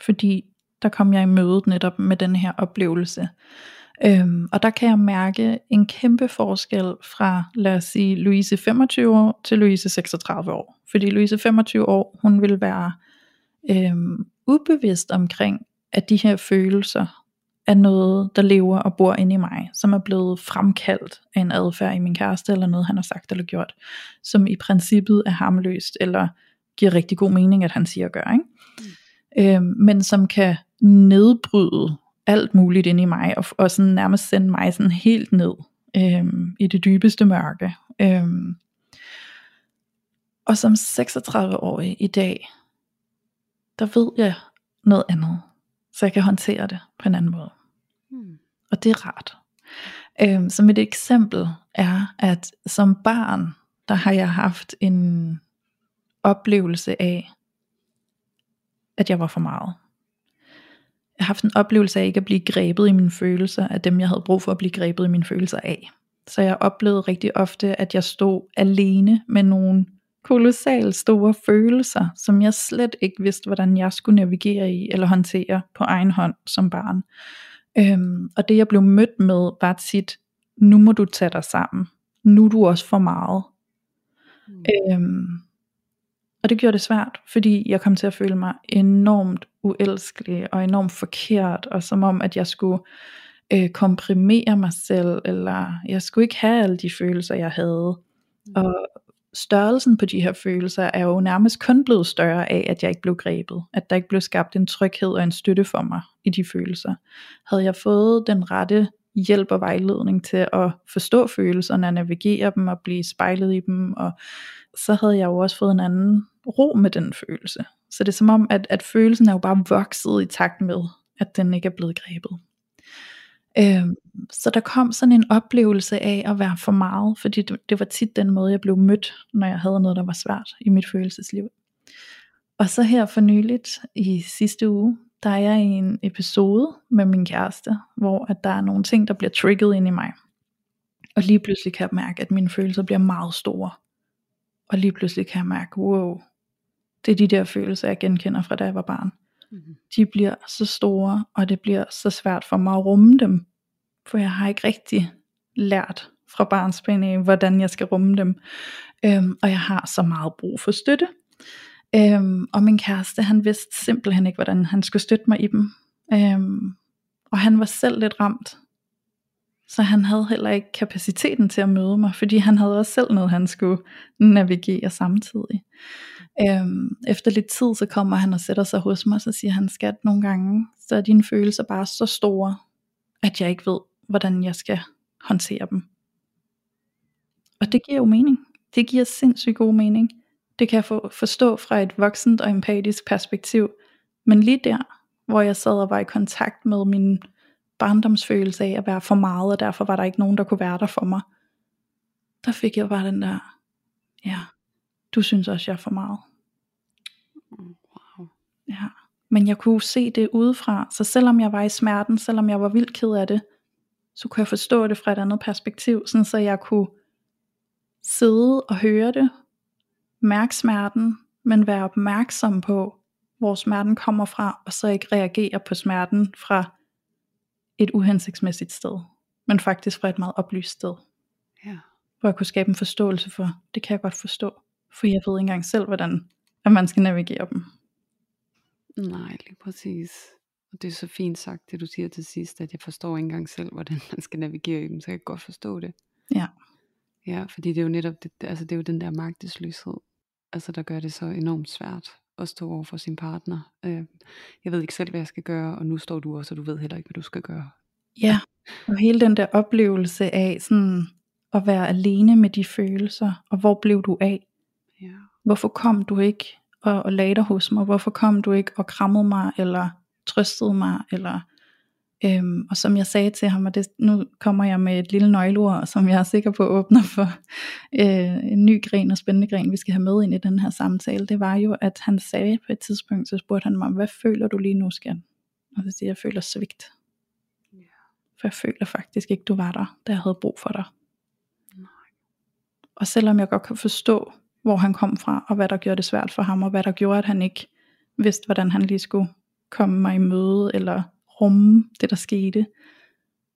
fordi der kom jeg i mødet netop med den her oplevelse Øhm, og der kan jeg mærke en kæmpe forskel fra, lad os sige, Louise 25 år til Louise 36 år. Fordi Louise 25 år, hun vil være øhm, ubevidst omkring, at de her følelser er noget, der lever og bor inde i mig, som er blevet fremkaldt af en adfærd i min kæreste, eller noget han har sagt eller gjort, som i princippet er harmløst, eller giver rigtig god mening, at han siger og gør. Ikke? Mm. Øhm, men som kan nedbryde alt muligt ind i mig, og, og sådan nærmest sende mig sådan helt ned øhm, i det dybeste mørke. Øhm, og som 36-årig i dag, der ved jeg noget andet, så jeg kan håndtere det på en anden måde. Mm. Og det er rart. Øhm, som et eksempel er, at som barn, der har jeg haft en oplevelse af, at jeg var for meget. Haft en oplevelse af ikke at blive grebet i mine følelser, af dem jeg havde brug for at blive grebet i mine følelser af. Så jeg oplevede rigtig ofte, at jeg stod alene med nogle kolossalt store følelser, som jeg slet ikke vidste, hvordan jeg skulle navigere i eller håndtere på egen hånd som barn. Øhm, og det jeg blev mødt med var tit, nu må du tage dig sammen. Nu er du også for meget. Mm. Øhm, og det gjorde det svært, fordi jeg kom til at føle mig enormt uelskelig og enormt forkert, og som om at jeg skulle øh, komprimere mig selv, eller jeg skulle ikke have alle de følelser, jeg havde. Mm. Og størrelsen på de her følelser er jo nærmest kun blevet større af, at jeg ikke blev grebet. At der ikke blev skabt en tryghed og en støtte for mig i de følelser. Havde jeg fået den rette hjælp og vejledning til at forstå følelserne, navigere dem og blive spejlet i dem, og så havde jeg jo også fået en anden ro med den følelse. Så det er som om, at, at følelsen er jo bare vokset i takt med, at den ikke er blevet grebet. Øh, så der kom sådan en oplevelse af at være for meget, fordi det, det var tit den måde, jeg blev mødt, når jeg havde noget, der var svært i mit følelsesliv. Og så her for nyligt, i sidste uge, der er jeg i en episode med min kæreste, hvor at der er nogle ting, der bliver trigget ind i mig. Og lige pludselig kan jeg mærke, at mine følelser bliver meget store. Og lige pludselig kan jeg mærke, wow, det er de der følelser, jeg genkender fra da jeg var barn. Mm-hmm. De bliver så store, og det bliver så svært for mig at rumme dem, for jeg har ikke rigtig lært fra barnsben af, hvordan jeg skal rumme dem. Øhm, og jeg har så meget brug for støtte. Øhm, og min kæreste, han vidste simpelthen ikke, hvordan han skulle støtte mig i dem. Øhm, og han var selv lidt ramt. Så han havde heller ikke kapaciteten til at møde mig, fordi han havde også selv noget, han skulle navigere samtidig. Øhm, efter lidt tid, så kommer han og sætter sig hos mig, og så siger han, skat, nogle gange, så er dine følelser bare så store, at jeg ikke ved, hvordan jeg skal håndtere dem. Og det giver jo mening. Det giver sindssygt god mening. Det kan jeg få, forstå fra et voksent og empatisk perspektiv. Men lige der, hvor jeg sad og var i kontakt med min barndomsfølelse af at være for meget, og derfor var der ikke nogen, der kunne være der for mig, der fik jeg bare den der, ja, du synes også, jeg er for meget. Wow. Ja. Men jeg kunne se det udefra, så selvom jeg var i smerten, selvom jeg var vildt ked af det, så kunne jeg forstå det fra et andet perspektiv, sådan så jeg kunne sidde og høre det, mærke smerten, men være opmærksom på, hvor smerten kommer fra, og så ikke reagere på smerten fra et uhensigtsmæssigt sted, men faktisk fra et meget oplyst sted. Ja. Hvor jeg kunne skabe en forståelse for, det kan jeg godt forstå, for jeg ved ikke engang selv, hvordan at man skal navigere dem. Nej, lige præcis. Og det er så fint sagt, det du siger til sidst, at jeg forstår ikke engang selv, hvordan man skal navigere i dem, så jeg kan godt forstå det. Ja. Ja, fordi det er jo netop, det, altså det er jo den der magtesløshed, altså der gør det så enormt svært at stå over for sin partner. Øh, jeg ved ikke selv, hvad jeg skal gøre, og nu står du også, og du ved heller ikke, hvad du skal gøre. Ja, og hele den der oplevelse af sådan at være alene med de følelser, og hvor blev du af? Ja. Hvorfor kom du ikke og, og lagde dig hos mig? Hvorfor kom du ikke og krammede mig, eller trøstede mig, eller Øhm, og som jeg sagde til ham, og det, nu kommer jeg med et lille nøgleord, som jeg er sikker på åbner for øh, en ny gren og spændende gren, vi skal have med ind i den her samtale, det var jo, at han sagde på et tidspunkt, så spurgte han mig, hvad føler du lige nu, skat? Og så siger jeg, jeg føler svigt. Yeah. For jeg føler faktisk ikke, du var der, da jeg havde brug for dig. Nej. Og selvom jeg godt kan forstå, hvor han kom fra, og hvad der gjorde det svært for ham, og hvad der gjorde, at han ikke vidste, hvordan han lige skulle komme mig i møde, eller rumme det der skete,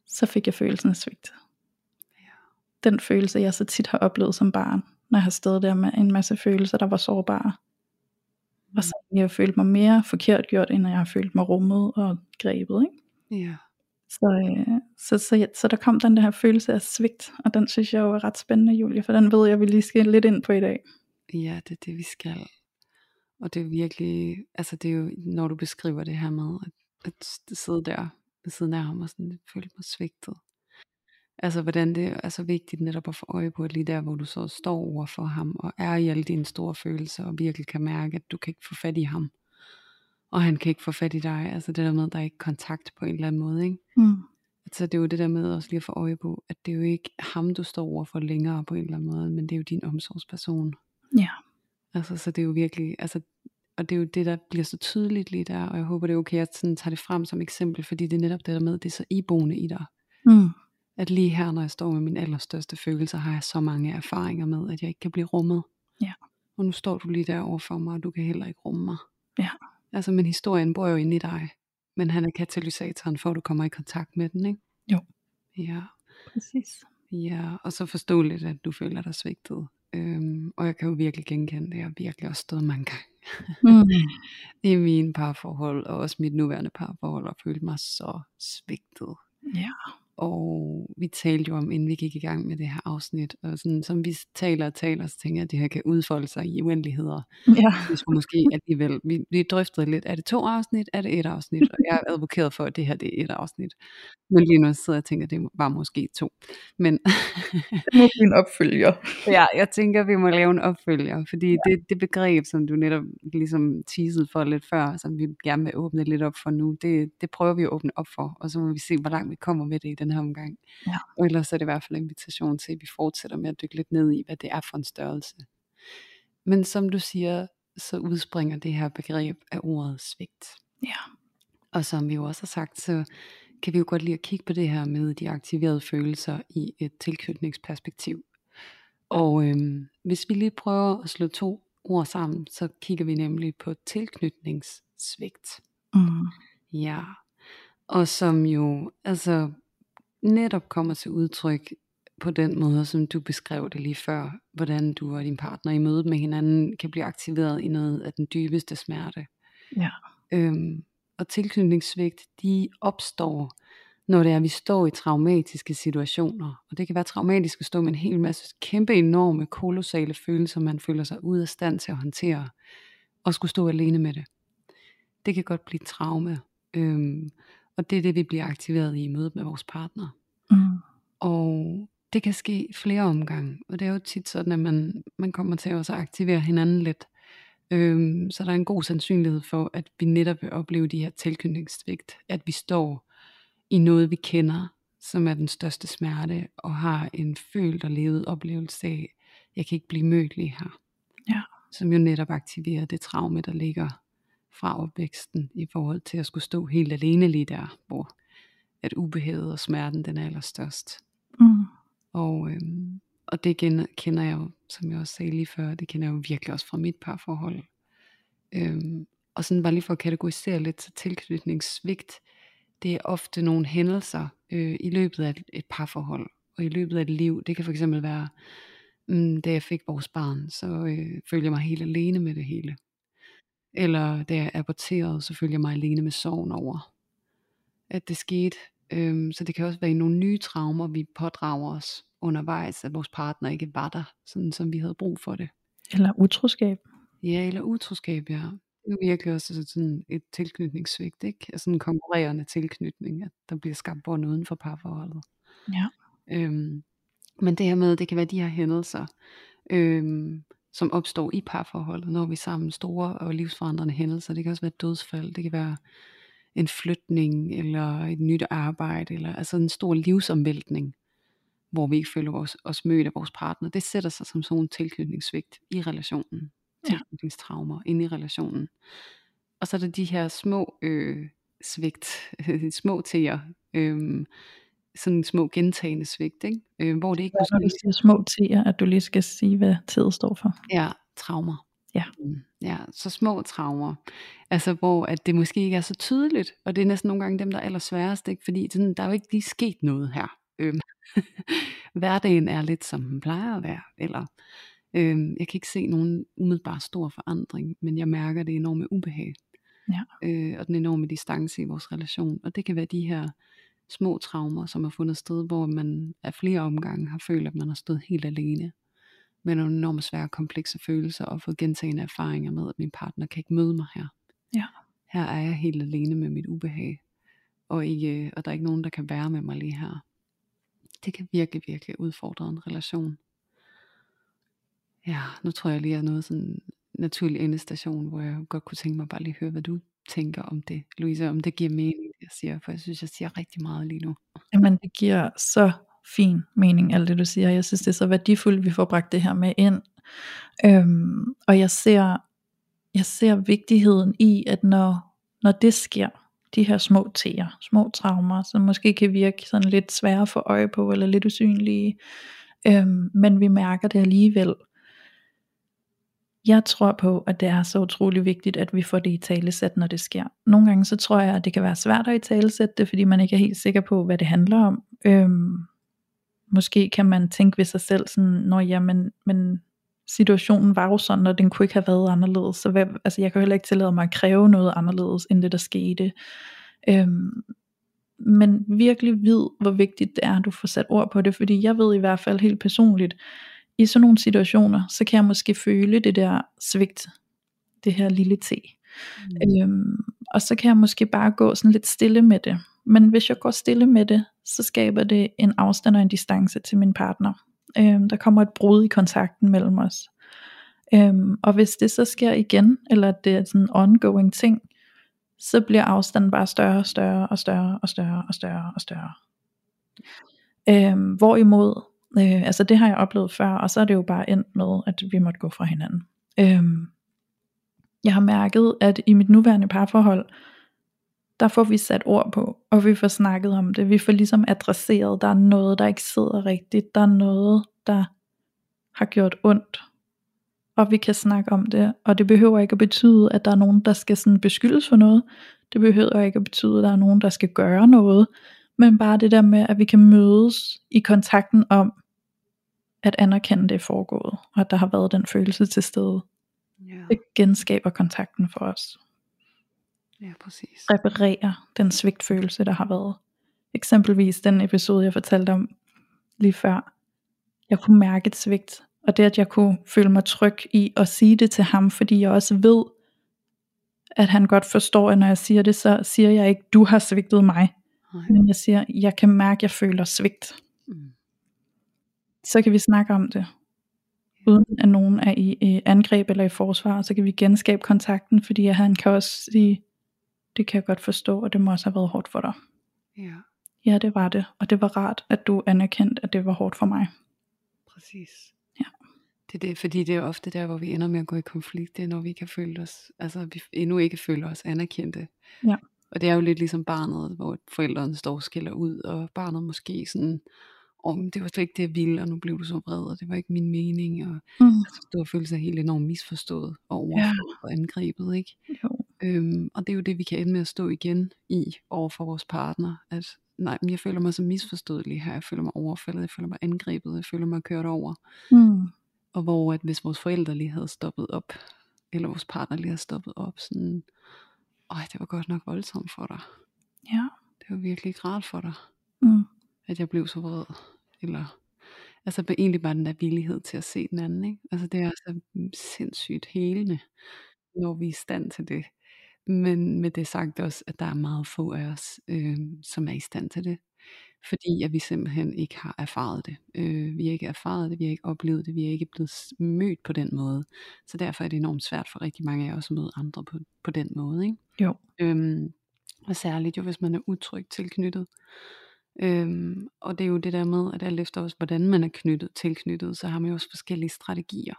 så fik jeg følelsen af svigt. Ja. Den følelse jeg så tit har oplevet som barn, når jeg har stået der med en masse følelser, der var sårbare. Mm. Og så har jeg følt mig mere forkert gjort, end jeg har følt mig rummet og grebet. Ikke? Ja. Så, øh, så, så, så, så der kom den der følelse af svigt, og den synes jeg jo er ret spændende, Julie, for den ved jeg, vi lige skal lidt ind på i dag. Ja, det er det, vi skal. Og det er virkelig, altså det er jo, når du beskriver det her med, at, at sidde der ved siden af ham og sådan, følte mig svigtet. Altså hvordan det er så vigtigt netop at få øje på, at lige der hvor du så står over for ham, og er i alle dine store følelser, og virkelig kan mærke, at du kan ikke få fat i ham, og han kan ikke få fat i dig, altså det der med, at der er ikke kontakt på en eller anden måde, ikke? Mm. Altså det er jo det der med også lige at få øje på, at det er jo ikke ham, du står over for længere på en eller anden måde, men det er jo din omsorgsperson. Ja. Altså så det er jo virkelig, altså, og det er jo det, der bliver så tydeligt lige der, og jeg håber det er okay, at jeg sådan tager det frem som eksempel, fordi det er netop det der med, det er så iboende i dig. Mm. At lige her, når jeg står med mine allerstørste følelser, har jeg så mange erfaringer med, at jeg ikke kan blive rummet. Ja. Og nu står du lige der over for mig, og du kan heller ikke rumme mig. Ja. Altså, men historien bor jo inde i dig. Men han er katalysatoren for, at du kommer i kontakt med den, ikke? Jo. Ja. Præcis. Ja, og så forståeligt, at du føler dig svigtet. Øhm, og jeg kan jo virkelig genkende det. Jeg har virkelig også stået mange gange Mm. i mine parforhold, og også mit nuværende parforhold, og følt mig så svigtet. Ja. Og vi talte jo om, inden vi gik i gang med det her afsnit, og sådan, som vi taler og taler, så tænker jeg, at det her kan udfolde sig i uendeligheder. Ja. Hvis vi måske alligevel, vi, vi drøftede lidt, er det to afsnit, er det et afsnit? Og jeg har advokeret for, at det her det er et afsnit. Men lige nu sidder jeg og tænker, at det var måske to. Men Det må en opfølger. ja, jeg tænker, at vi må lave en opfølger, fordi det, det begreb, som du netop ligesom teasede for lidt før, som vi gerne vil åbne lidt op for nu, det, det prøver vi at åbne op for, og så må vi se, hvor langt vi kommer med det i den her omgang. Ja. Og ellers er det i hvert fald en invitation til, at vi fortsætter med at dykke lidt ned i, hvad det er for en størrelse. Men som du siger, så udspringer det her begreb af ordet svigt. Ja. Og som vi jo også har sagt, så kan vi jo godt lide at kigge på det her med de aktiverede følelser i et tilknytningsperspektiv. Og øhm, hvis vi lige prøver at slå to ord sammen, så kigger vi nemlig på tilknytningssvigt. Mm. Ja, og som jo altså netop kommer til udtryk på den måde, som du beskrev det lige før, hvordan du og din partner i mødet med hinanden kan blive aktiveret i noget af den dybeste smerte. Ja. Øhm, og tilknytningssvigt, de opstår, når det er, at vi står i traumatiske situationer. Og det kan være traumatisk at stå med en hel masse kæmpe enorme, kolossale følelser, man føler sig ude af stand til at håndtere, og skulle stå alene med det. Det kan godt blive et traume. Øhm, og det er det, vi bliver aktiveret i mødet med vores partner. Mm. Og det kan ske flere omgange, og det er jo tit sådan, at man, man kommer til også at aktivere hinanden lidt. Øhm, så der er en god sandsynlighed for, at vi netop vil opleve de her tilknytningssvigt, at vi står i noget, vi kender, som er den største smerte, og har en følt og levet oplevelse af, jeg kan ikke blive mødt lige her. Ja. Som jo netop aktiverer det traume, der ligger fra opvæksten, i forhold til at skulle stå helt alene lige der, hvor at ubehaget og smerten, den er allerstørst. Mm. Og, øhm, og det kender, jeg jo, som jeg også sagde lige før, det kender jeg jo virkelig også fra mit parforhold. Øhm, og sådan bare lige for at kategorisere lidt til tilknytningssvigt, det er ofte nogle hændelser øh, i løbet af et, et parforhold, og i løbet af et liv. Det kan for eksempel være, mm, da jeg fik vores barn, så øh, følte jeg mig helt alene med det hele. Eller da jeg aborterede, så følte jeg mig alene med sorgen over, at det skete. Øhm, så det kan også være i nogle nye traumer, vi pådrager os undervejs, at vores partner ikke var der, sådan som vi havde brug for det. Eller utroskab. Ja, eller utroskab, ja. Det er virkelig også sådan et tilknytningssvigt, ikke? Altså en konkurrerende tilknytning, at der bliver skabt bånd uden for parforholdet. Ja. Øhm, men det her med, det kan være de her hændelser, øhm, som opstår i parforholdet, når vi sammen store og livsforandrende hændelser. Det kan også være et dødsfald, det kan være en flytning, eller et nyt arbejde, eller altså en stor livsomvæltning, hvor vi ikke føler os, os mødt af vores partner. Det sætter sig som sådan en tilknytningssvigt i relationen. Ja. Tilknytningstraumer inde i relationen. Og så er der de her små øh, svigt, små teer, øh, sådan små gentagende svigt, ikke? Øh, hvor det ikke Når du siger små t'er, at du lige skal sige, hvad t'et står for. Ja, traumer. Ja. Mm, Ja, så små traumer. Altså hvor at det måske ikke er så tydeligt, og det er næsten nogle gange dem, der er allersværest, ikke? fordi sådan, der er jo ikke lige sket noget her. Øhm, hverdagen er lidt som den plejer at være, eller øhm, jeg kan ikke se nogen umiddelbar stor forandring, men jeg mærker det enorme ubehag, Ja. øh, og den enorme distance i vores relation, og det kan være de her små traumer, som har fundet sted, hvor man af flere omgange har følt, at man har stået helt alene med nogle enormt svære komplekse følelser, og fået gentagende erfaringer med, at min partner kan ikke møde mig her. Ja. Her er jeg helt alene med mit ubehag, og, ikke, og der er ikke nogen, der kan være med mig lige her. Det kan virkelig, virkelig udfordre en relation. Ja, nu tror jeg lige, at jeg er noget sådan naturlig endestation, hvor jeg godt kunne tænke mig bare lige høre, hvad du tænker om det, Louise, om det giver mening, jeg siger, for jeg synes, jeg siger rigtig meget lige nu. Jamen, det giver så fin mening, alt det du siger. Jeg synes, det er så værdifuldt, at vi får bragt det her med ind. Øhm, og jeg ser, jeg ser vigtigheden i, at når, når det sker, de her små teer, små traumer, som måske kan virke sådan lidt svære for øje på, eller lidt usynlige, øhm, men vi mærker det alligevel, jeg tror på, at det er så utrolig vigtigt, at vi får det i talesæt, når det sker. Nogle gange så tror jeg, at det kan være svært at i talesæt det, fordi man ikke er helt sikker på, hvad det handler om. Øhm, måske kan man tænke ved sig selv sådan, når jamen, men situationen var jo sådan, og den kunne ikke have været anderledes. Så hvad, altså, jeg kan heller ikke tillade mig at kræve noget anderledes, end det der skete. Øhm, men virkelig vid, hvor vigtigt det er, at du får sat ord på det, fordi jeg ved i hvert fald helt personligt, i sådan nogle situationer, så kan jeg måske føle det der svigt, det her lille T. Mm. Øhm, og så kan jeg måske bare gå sådan lidt stille med det. Men hvis jeg går stille med det, så skaber det en afstand og en distance til min partner. Øhm, der kommer et brud i kontakten mellem os. Øhm, og hvis det så sker igen, eller det er sådan en ongoing ting, så bliver afstanden bare større og større og større og større og større og større. Øhm, hvorimod Øh, altså det har jeg oplevet før, og så er det jo bare endt med, at vi måtte gå fra hinanden. Øh, jeg har mærket, at i mit nuværende parforhold, der får vi sat ord på, og vi får snakket om det. Vi får ligesom adresseret, der er noget, der ikke sidder rigtigt. Der er noget, der har gjort ondt. Og vi kan snakke om det. Og det behøver ikke at betyde, at der er nogen, der skal sådan beskyldes for noget. Det behøver ikke at betyde, at der er nogen, der skal gøre noget men bare det der med, at vi kan mødes i kontakten om, at anerkende det er foregået, og at der har været den følelse til stede. Ja. Det genskaber kontakten for os. Ja, præcis. Reparerer den svigtfølelse, der har været. Eksempelvis den episode, jeg fortalte om lige før. Jeg kunne mærke et svigt, og det at jeg kunne føle mig tryg i at sige det til ham, fordi jeg også ved, at han godt forstår, at når jeg siger det, så siger jeg ikke, du har svigtet mig. Nej. Men jeg siger, jeg kan mærke, at jeg føler svigt. Mm. Så kan vi snakke om det. Uden at nogen er i, i angreb eller i forsvar, så kan vi genskabe kontakten, fordi han kan også sige, det kan jeg godt forstå, og det må også have været hårdt for dig. Ja. Ja, det var det. Og det var rart, at du anerkendte, at det var hårdt for mig. Præcis. Ja. Det er det, fordi det er ofte der, hvor vi ender med at gå i konflikt, det er når vi kan føle os, altså vi endnu ikke føler os anerkendte. Ja. Og det er jo lidt ligesom barnet, hvor forældrene står og skiller ud, og barnet måske sådan, om oh, det var slet ikke det, jeg ville, og nu blev du så vred, og det var ikke min mening, og mm. altså, du har følt sig helt enormt misforstået og overført ja. og angrebet, ikke? Jo. Øhm, og det er jo det, vi kan ende med at stå igen i over for vores partner, at nej, men jeg føler mig så misforstået lige her, jeg føler mig overfaldet, jeg føler mig angrebet, jeg føler mig kørt over. Mm. Og hvor at hvis vores forældre lige havde stoppet op, eller vores partner lige havde stoppet op, sådan, ej, det var godt nok voldsomt for dig. Ja. Det var virkelig rart for dig, mm. at jeg blev så vred. Eller, altså egentlig bare den der villighed til at se den anden. Ikke? Altså det er altså sindssygt helende, når vi er i stand til det. Men med det sagt også, at der er meget få af os, øh, som er i stand til det. Fordi at vi simpelthen ikke har erfaret det. Øh, vi har ikke erfaret det, vi har ikke oplevet det, vi er ikke blevet mødt på den måde. Så derfor er det enormt svært for rigtig mange af os at møde andre på, på den måde. Ikke? Jo. Øhm, og særligt jo, hvis man er utrygt tilknyttet. Øhm, og det er jo det der med, at alt efter også, hvordan man er knyttet, tilknyttet, så har man jo også forskellige strategier,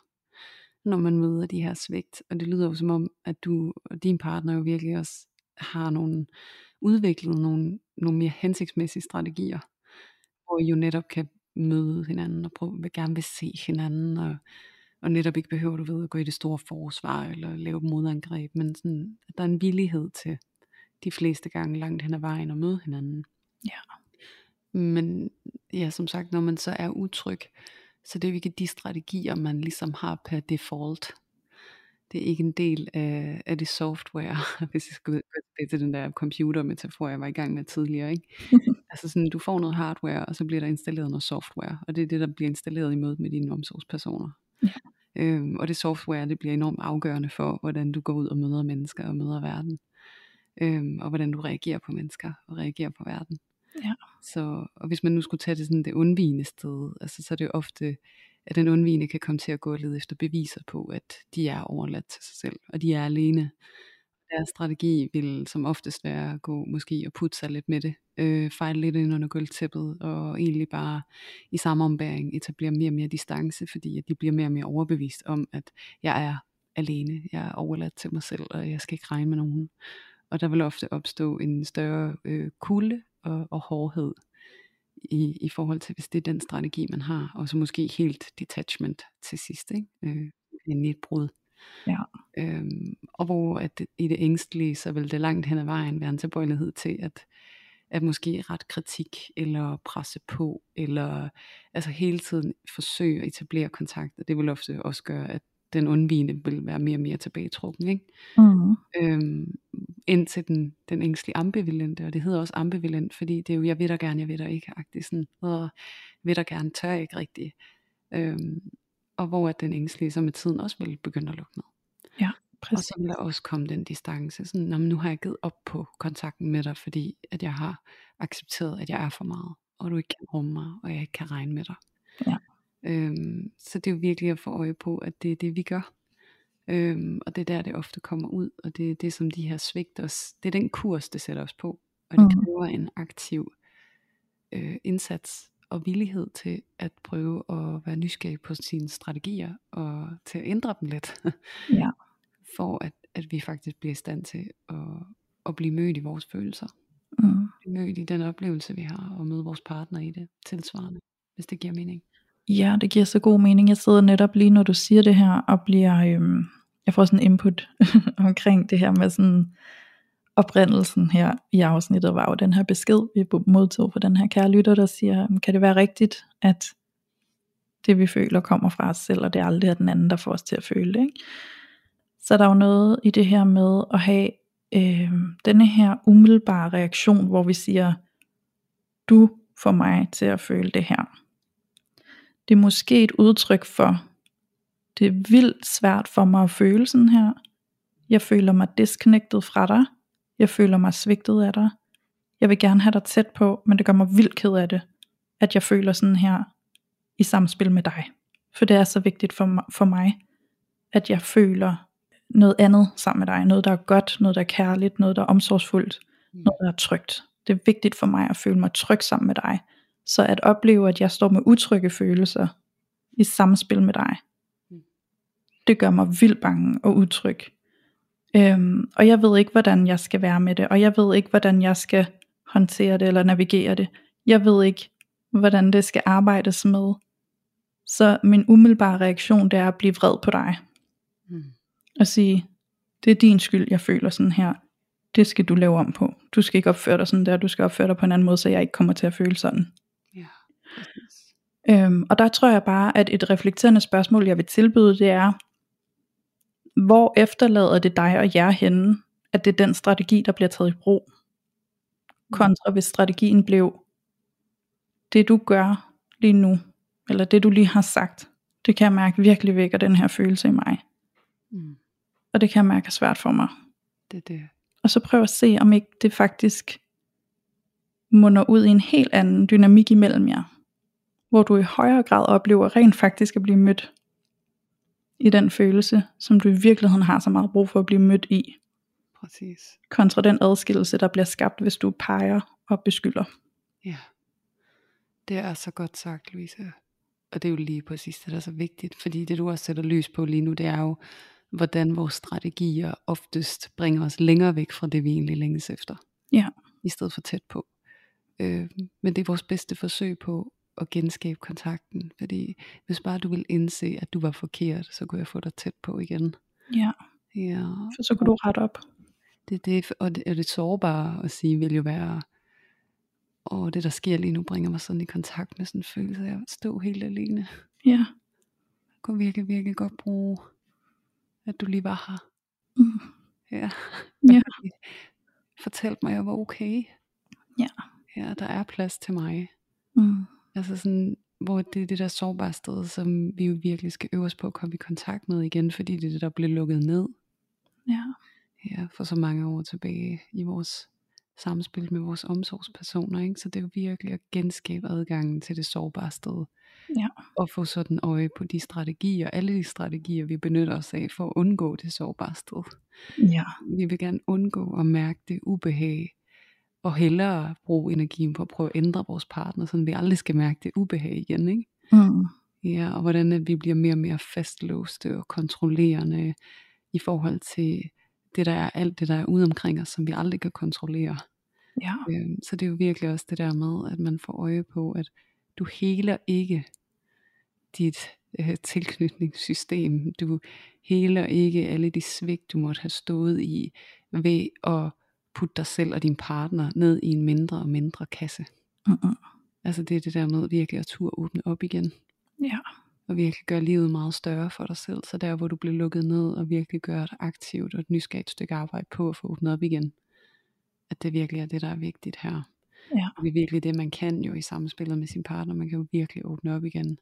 når man møder de her svigt. Og det lyder jo som om, at du og din partner jo virkelig også har nogle, udviklet nogle, nogle mere hensigtsmæssige strategier, hvor I jo netop kan møde hinanden og prøve, vil gerne vil se hinanden, og, og netop ikke behøver du ved at gå i det store forsvar, eller lave modangreb, men sådan, at der er en villighed til de fleste gange langt hen ad vejen at møde hinanden. Ja. Men ja, som sagt, når man så er utryg, så det er jo ikke de strategier, man ligesom har per default. Det er ikke en del af, af det software, hvis jeg skal det til den der computer-metafor, jeg var i gang med tidligere. Ikke? altså sådan, du får noget hardware, og så bliver der installeret noget software, og det er det, der bliver installeret i mødet med dine omsorgspersoner. Ja. Øhm, og det software, det bliver enormt afgørende for, hvordan du går ud og møder mennesker og møder verden. Øhm, og hvordan du reagerer på mennesker og reagerer på verden. Ja. Så, og hvis man nu skulle tage det sådan det undvigende sted, altså, så er det jo ofte, at den undvigende kan komme til at gå og lede efter beviser på, at de er overladt til sig selv, og de er alene. Deres strategi vil som oftest være at gå måske og putte sig lidt med det, øh, fejle lidt ind under gulvtæppet, og egentlig bare i samme ombæring etablere mere og mere distance, fordi at de bliver mere og mere overbevist om, at jeg er alene, jeg er overladt til mig selv, og jeg skal ikke regne med nogen. Og der vil ofte opstå en større øh, kulde og, og hårdhed i, i forhold til, hvis det er den strategi, man har, og så måske helt detachment til sidst, ikke? Øh, en nedbrud. Ja. Øhm, og hvor at i det ængstlige, så vil det langt hen ad vejen være en tilbøjelighed til, at, at måske ret kritik, eller presse på, eller altså hele tiden forsøge at etablere kontakt, og det vil ofte også gøre, at den undvigende vil være mere og mere tilbagetrukken, ikke? Mm. Øhm, indtil den, den ængstlige ambivalente, og det hedder også ambivalent, fordi det er jo, jeg ved da gerne, jeg ved da ikke, agtigt sådan, og ved da gerne, tør jeg ikke rigtigt. Øhm, og hvor at den ængstlige så med tiden også vil begynde at lukke ned. Ja, Og præcis. så vil der også komme den distance, sådan, "Nå, men nu har jeg givet op på kontakten med dig, fordi at jeg har accepteret, at jeg er for meget, og du ikke kan rumme mig, og jeg ikke kan regne med dig. Ja. Øhm, så det er jo virkelig at få øje på, at det er det vi gør. Øhm, og det er der det ofte kommer ud, og det er det som de her svigt os, det er den kurs det sætter os på, og det Mhm. kræver en aktiv øh, indsats og villighed til at prøve at være nysgerrig på sine strategier, og til at ændre dem lidt, Ja. for at, at vi faktisk bliver i stand til at, at blive mødt i vores følelser, Mm. blive mødt i den oplevelse vi har, og møde vores partner i det tilsvarende, hvis det giver mening. Ja, det giver så god mening. Jeg sidder netop lige, når du siger det her, og bliver, øhm, jeg får sådan input omkring det her med sådan oprindelsen her i afsnittet, var jo den her besked, vi modtog fra den her kære lytter, der siger, kan det være rigtigt, at det vi føler kommer fra os selv, og det er aldrig den anden, der får os til at føle det. Ikke? Så der er jo noget i det her med at have øh, denne her umiddelbare reaktion, hvor vi siger, du får mig til at føle det her. Det er måske et udtryk for, det er vildt svært for mig at føle sådan her. Jeg føler mig disconnected fra dig. Jeg føler mig svigtet af dig. Jeg vil gerne have dig tæt på, men det gør mig vildt ked af det, at jeg føler sådan her i samspil med dig. For det er så vigtigt for mig, for mig, at jeg føler noget andet sammen med dig. Noget, der er godt, noget, der er kærligt, noget, der er omsorgsfuldt, Mm. noget, der er trygt. Det er vigtigt for mig at føle mig tryg sammen med dig. Så at opleve, at jeg står med utrygge følelser i samspil med dig, Mm. det gør mig vildt bange og utryg. Øhm, og jeg ved ikke, hvordan jeg skal være med det, og jeg ved ikke, hvordan jeg skal håndtere det eller navigere det. Jeg ved ikke, hvordan det skal arbejdes med. Så min umiddelbare reaktion, det er at blive vred på dig. Mm. Og sige, det er din skyld, jeg føler sådan her. Det skal du lave om på. Du skal ikke opføre dig sådan der, du skal opføre dig på en anden måde, så jeg ikke kommer til at føle sådan. Øhm, og der tror jeg bare, at et reflekterende spørgsmål, jeg vil tilbyde, det er, hvor efterlader det dig og jer henne, at det er den strategi, der bliver taget i brug? Kontra hvis strategien blev, det du gør lige nu, eller det du lige har sagt, det kan jeg mærke virkelig vækker den her følelse i mig. Mm. Og det kan jeg mærke er svært for mig. Det det. Og så prøv at se, om ikke det faktisk munder ud i en helt anden dynamik imellem jer. Hvor du i højere grad oplever rent faktisk at blive mødt i den følelse, som du i virkeligheden har så meget brug for at blive mødt i, Præcis. kontra den adskillelse, der bliver skabt, hvis du peger og beskylder. Ja. Det er så godt sagt, Louise. Og det er jo lige præcis det, der er så vigtigt. Fordi det du også sætter lys på lige nu, det er jo, hvordan vores strategier oftest bringer os længere væk fra det, vi egentlig længes efter. Ja. I stedet for tæt på. Øh, men det er vores bedste forsøg på at genskabe kontakten. Fordi hvis bare du vil indse, at du var forkert, så kunne jeg få dig tæt på igen. Ja, Ja, for så kan du rette op. det, det, og, det, og det sårbare at sige, vil jo være, og det der sker lige nu, bringer mig sådan i kontakt med sådan en følelse af at stå helt alene. Ja. Jeg kunne virkelig, virkelig godt bruge, at du lige var her. Mm. Ja. Ja. Fortæl mig, at jeg var okay. Ja. Ja, der er plads til mig. Mm. Altså sådan, hvor det er det der sårbare sted, som vi jo virkelig skal øve os på at komme i kontakt med igen, fordi det er det, der blev lukket ned Ja. ja, for så mange år tilbage i vores samspil med vores omsorgspersoner. Ikke? Så det er jo virkelig at genskabe adgangen til det sårbare sted. Ja. Og få sådan øje på de strategier, alle de strategier, vi benytter os af for at undgå det sårbare sted. Ja. Vi vil gerne undgå at mærke det ubehag, og hellere bruge energien på at prøve at ændre vores partner, så vi aldrig skal mærke det ubehag igen. Ikke? Mm. Ja, og hvordan at vi bliver mere og mere fastlåste og kontrollerende i forhold til det der er alt det der er ude omkring os, som vi aldrig kan kontrollere. Ja. Øhm, så det er jo virkelig også det der med, at man får øje på, at du heler ikke dit øh, tilknytningssystem. Du heler ikke alle de svigt, du måtte have stået i, ved at putte dig selv og din partner ned i en mindre og mindre kasse. Mm-mm. Altså det er det der med virkelig at turde åbne op igen. Ja. Og virkelig gøre livet meget større for dig selv. Så der hvor du bliver lukket ned og virkelig gør et aktivt og et nysgerrigt stykke arbejde på at få åbnet op igen. At det virkelig er det der er vigtigt her. Ja. Det er virkelig det man kan jo i samspillet med sin partner. Man kan jo virkelig åbne op igen.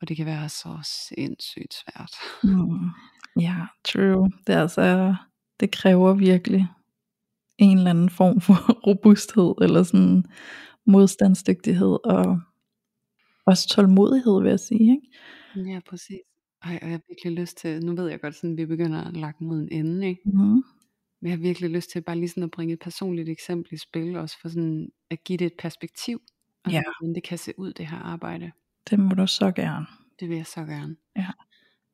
Og det kan være så sindssygt svært. Mm. Ja, true. Det, er altså, det kræver virkelig en eller anden form for robusthed, eller sådan modstandsdygtighed, og også tålmodighed, vil jeg sige. Ikke? Ja, præcis. Ej, og jeg har virkelig lyst til, nu ved jeg godt, sådan, vi begynder at lage mod en ende, ikke? Mm. Men jeg har virkelig lyst til bare lige sådan at bringe et personligt eksempel i spil, også for sådan at give det et perspektiv, altså, Ja. hvordan det kan se ud, det her arbejde. Det må du så gerne. Det vil jeg så gerne. Ja.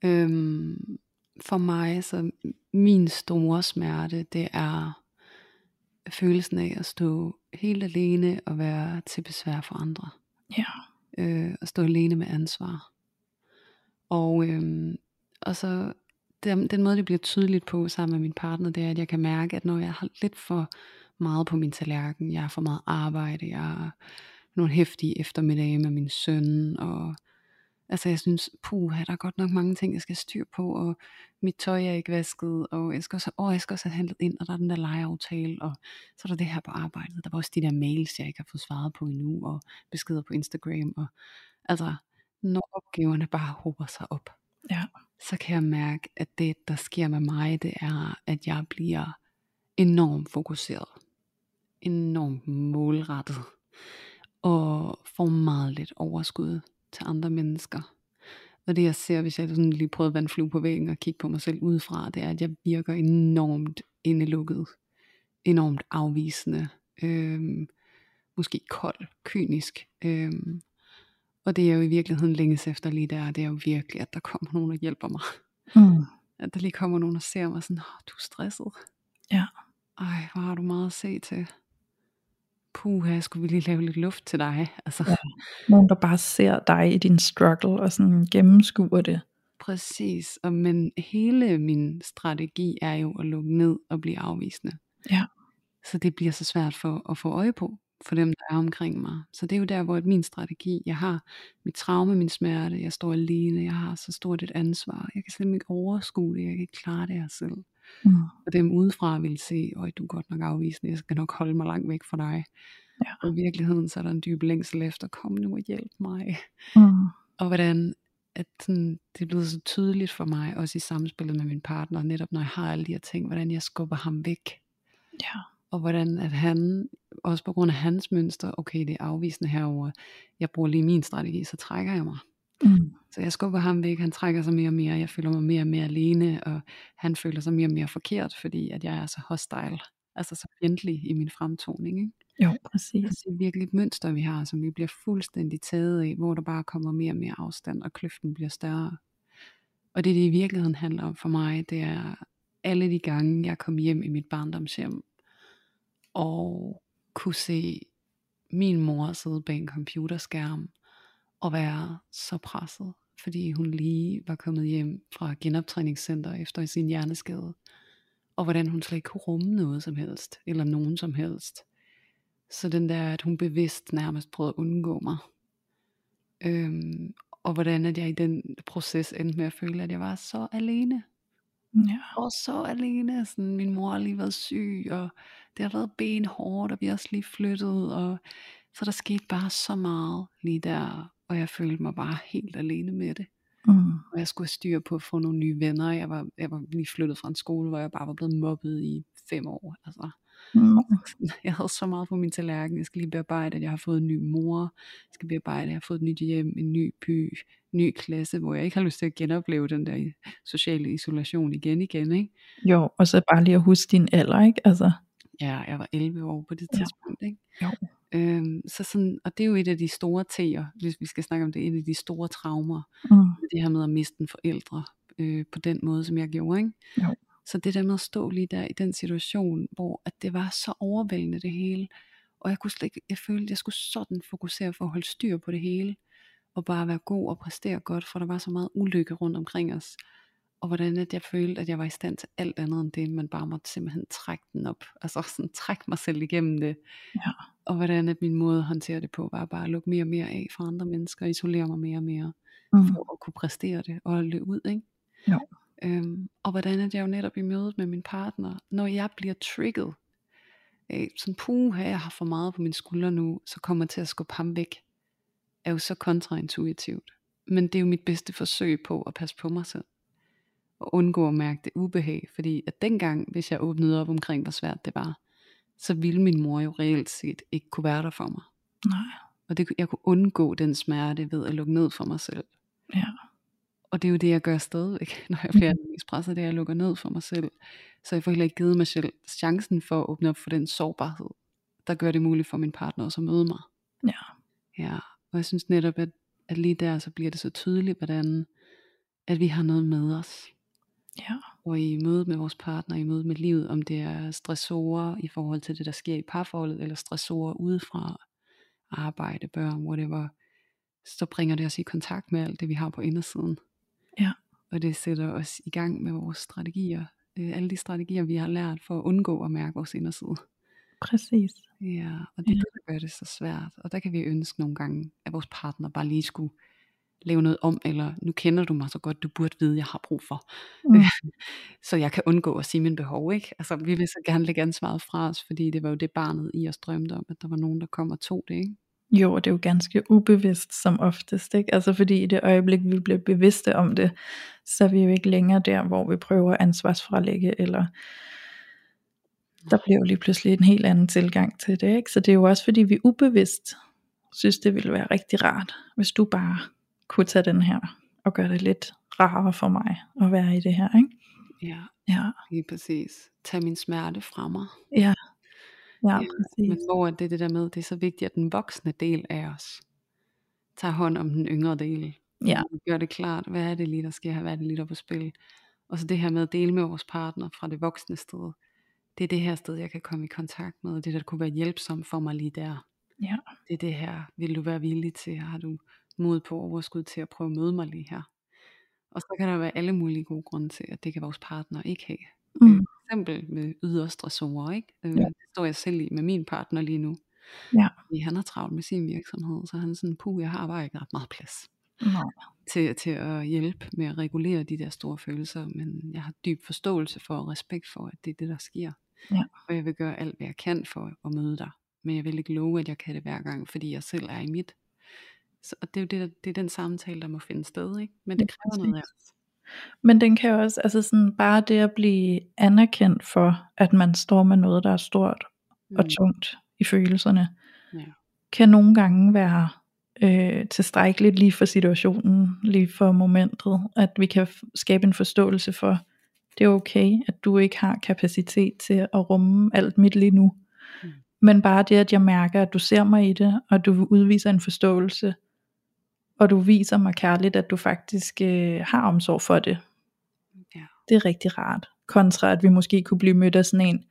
Øhm, for mig, så min store smerte, det er følelsen af at stå helt alene og være til besvær for andre. Ja. øh, at stå alene med ansvar. Og, øhm, og så den, den måde det bliver tydeligt på sammen med min partner, det er at jeg kan mærke, at når jeg har lidt for meget på min tallerken, jeg har for meget arbejde, jeg har nogle hæftige eftermiddage med min søn, og altså jeg synes, puh, der er godt nok mange ting, jeg skal styr på, og mit tøj er ikke vasket, og jeg skal også, åh, jeg skal også have handlet ind, og der er den der lejeaftale, og så er der det her på arbejdet, der var også de der mails, jeg ikke har fået svaret på endnu, og beskeder på Instagram, og altså, når opgaverne bare hober sig op, Ja. så kan jeg mærke, at det, der sker med mig, det er, at jeg bliver enormt fokuseret, enormt målrettet, og får meget lidt overskud til andre mennesker. Og det jeg ser, hvis jeg sådan lige prøver at vande flue på væggen og kigge på mig selv udefra, det er, at jeg virker enormt indelukket, enormt afvisende, øhm, måske kold, kynisk. Øhm, og det er jo i virkeligheden længes efter lige der, det er jo virkelig, at der kommer nogen og hjælper mig. Mm. At der lige kommer nogen og ser mig sådan, oh, du er stresset. Ja. Ej, hvor har du meget at se til. Puh, skulle vi lige lave lidt luft til dig. Altså, Ja. Nogen, der bare ser dig i din struggle, og sådan gennemskuer det. Præcis, og men hele min strategi er jo at lukke ned og blive afvisende. Ja. Så det bliver så svært for at få øje på, for dem der er omkring mig. Så det er jo der, hvor min strategi, jeg har mit traume, min smerte, jeg står alene, jeg har så stort et ansvar, jeg kan simpelthen ikke overskue det, jeg kan ikke klare det her selv. Mm. Og dem udefra vil se, at du er godt nok afvisende, jeg skal nok holde mig langt væk fra dig. Ja. Og i virkeligheden så er der en dyb længsel efter, kom nu og hjælp mig. Mm. Og hvordan at sådan, det er blevet så tydeligt for mig, også i samspillet med min partner, netop når jeg har alle de her ting, hvordan jeg skubber ham væk. Ja. Og hvordan at han, også på grund af hans mønster, okay det er afvisende herover, jeg bruger lige min strategi, så trækker jeg mig. Mm. Så jeg skubber ham væk, han trækker sig mere og mere, jeg føler mig mere og mere alene, og han føler sig mere og mere forkert, fordi at jeg er så hostile, altså så fjendtlig i min fremtoning. Ikke? Jo, præcis. Altså, det er virkelig et mønster, vi har, som vi bliver fuldstændig taget af, hvor der bare kommer mere og mere afstand, og kløften bliver større. Og det, det i virkeligheden handler om for mig, det er alle de gange, jeg kom hjem i mit barndomshjem, og kunne se min mor sidde bag en computerskærm, og være så presset, fordi hun lige var kommet hjem fra genoptræningscenter efter sin hjerneskade, og hvordan hun slet ikke kunne rumme noget som helst, eller nogen som helst. Så den der, at hun bevidst nærmest prøvede at undgå mig. Øhm, og hvordan at jeg i den proces endte med at føle, at jeg var så alene. Ja. Og så alene. Sådan, min mor har lige været syg, og det har været benhårdt, og vi har også lige flyttet. Og, så der skete bare så meget lige der. Og jeg følte mig bare helt alene med det. Mm. Og jeg skulle have styr på at få nogle nye venner. Jeg var, jeg var lige flyttet fra en skole, hvor jeg bare var blevet mobbet i fem år. Altså, Mm. jeg havde så meget på min tallerken. Jeg skal lige bearbejde, at jeg har fået en ny mor. Jeg skal bearbejde, at jeg har fået et nyt hjem, en ny by, ny klasse, hvor jeg ikke har lyst til at genopleve den der sociale isolation igen igen. Ikke? Jo, og så bare lige at huske din alder, ikke? Altså, Ja, jeg var 11 år på det Ja. tidspunkt. Ikke? Jo. Øhm, så sådan, og det er jo et af de store T'er, hvis vi skal snakke om det, et af de store traumer, mm. det her med at miste en forældre øh, på den måde, som jeg gjorde. Ikke? Jo. Så det der med at stå lige der i den situation, hvor at det var så overvældende det hele, og jeg kunne slet ikke, jeg følte, at jeg skulle sådan fokusere for at holde styr på det hele, og bare være god og præstere godt, for der var så meget ulykke rundt omkring os, og hvordan at jeg følte, at jeg var i stand til alt andet end det, man bare måtte simpelthen trække den op, altså sådan trække mig selv igennem det, Ja. og hvordan at min måde at håndtere det på, var bare at lukke mere og mere af fra andre mennesker, isolere mig mere og mere, Mm. for at kunne præstere det, og det ud, ikke? Jo. Øhm, og hvordan at jeg jo netop i mødet med min partner, når jeg bliver trigget, øh, sådan puha, jeg har for meget på mine skuldre nu, så kommer jeg til at skubbe ham væk, er jo så kontraintuitivt. Men det er jo mit bedste forsøg på at passe på mig selv, og undgå at mærke det ubehag, fordi at dengang, hvis jeg åbnede op omkring, hvor svært det var, så ville min mor jo reelt set ikke kunne være der for mig. Nej. Og det, jeg kunne undgå den smerte ved at lukke ned for mig selv. Ja. Og det er jo det, jeg gør stadigvæk, når jeg bliver allermest presset, det er, at jeg lukker ned for mig selv. Så jeg får heller ikke givet mig selv chancen for at åbne op for den sårbarhed, der gør det muligt for min partner også at møde mig. Ja. Ja, og jeg synes netop, at, at lige der, så bliver det så tydeligt, hvordan at vi har noget med os. Ja. Og i mødet med vores partner, i mødet med livet, om det er stressorer i forhold til det, der sker i parforholdet, eller stressorer udefra, arbejde, børn, whatever, så bringer det os i kontakt med alt det, vi har på indersiden. Ja. Og det sætter os i gang med vores strategier. Øh, alle de strategier, vi har lært for at undgå at mærke vores inderside. Præcis. Ja, og det Ja. det, gør det så svært. Og der kan vi ønske nogle gange, at vores partner bare lige skulle lave noget om, eller nu kender du mig så godt, du burde vide, jeg har brug for. Mm. så jeg kan undgå at sige mine behov, ikke? Altså, vi vil så gerne lægge ansvaret fra os, fordi det var jo det barnet i os drømte om, at der var nogen, der kom og tog det, ikke? Jo, og det er jo ganske ubevidst som oftest, ikke? Altså fordi i det øjeblik, vi bliver bevidste om det, så er vi jo ikke længere der, hvor vi prøver at ansvarsfralægge, eller der bliver jo lige pludselig en helt anden tilgang til det, ikke? Så det er jo også fordi, vi ubevidst synes, det ville være rigtig rart, hvis du bare kunne tage den her, og gøre det lidt rarere for mig, at være i det her, ikke? Ja, Ja, lige præcis. Tag min smerte fra mig. ja, ja, Ja, præcis. Men hvor er det det der med, det er så vigtigt, at den voksne del af os tager hånd om den yngre del. Ja. Og Gør det klart, hvad er det lige, der sker her, hvad er det lige, der er på spil. Og så det her med at dele med vores partner fra det voksne sted. Det er det her sted, jeg kan komme i kontakt med. Det der kunne være hjælpsomt for mig lige der. Ja. Det er det her, vil du være villig til? Har du mod på overskud til at prøve at møde mig lige her? Og så kan der være alle mulige gode grunde til, at det kan vores partner ikke have. Mm. For eksempel med ydre stressorer, ikke? Øh, Ja. Det står jeg selv i med min partner lige nu. Ja. Fordi han har travlt med sin virksomhed, så han er sådan, puh, jeg har bare ikke ret meget plads Nej. til, til at hjælpe med at regulere de der store følelser, men jeg har dyb forståelse for og respekt for, at det er det, der sker. Ja. Og jeg vil gøre alt, hvad jeg kan for at møde dig. Men jeg vil ikke love, at jeg kan det hver gang, fordi jeg selv er i mit. Så, og det er jo det, det er den samtale, der må finde sted, ikke? Men det Ja, kræver noget af os. Men den kan jo også, altså sådan bare det at blive anerkendt for, at man står med noget, der er stort og Mm. tungt i følelserne, Ja. kan nogle gange være øh, tilstrækkeligt lige for situationen, lige for momentet, at vi kan skabe en forståelse for, det er okay, at du ikke har kapacitet til at rumme alt mit lige nu. Mm. Men bare det, at jeg mærker, at du ser mig i det, og du udviser en forståelse, og du viser mig kærligt, at du faktisk øh, har omsorg for det. Ja. Det er rigtig rart. Kontra at vi måske kunne blive mødt af sådan en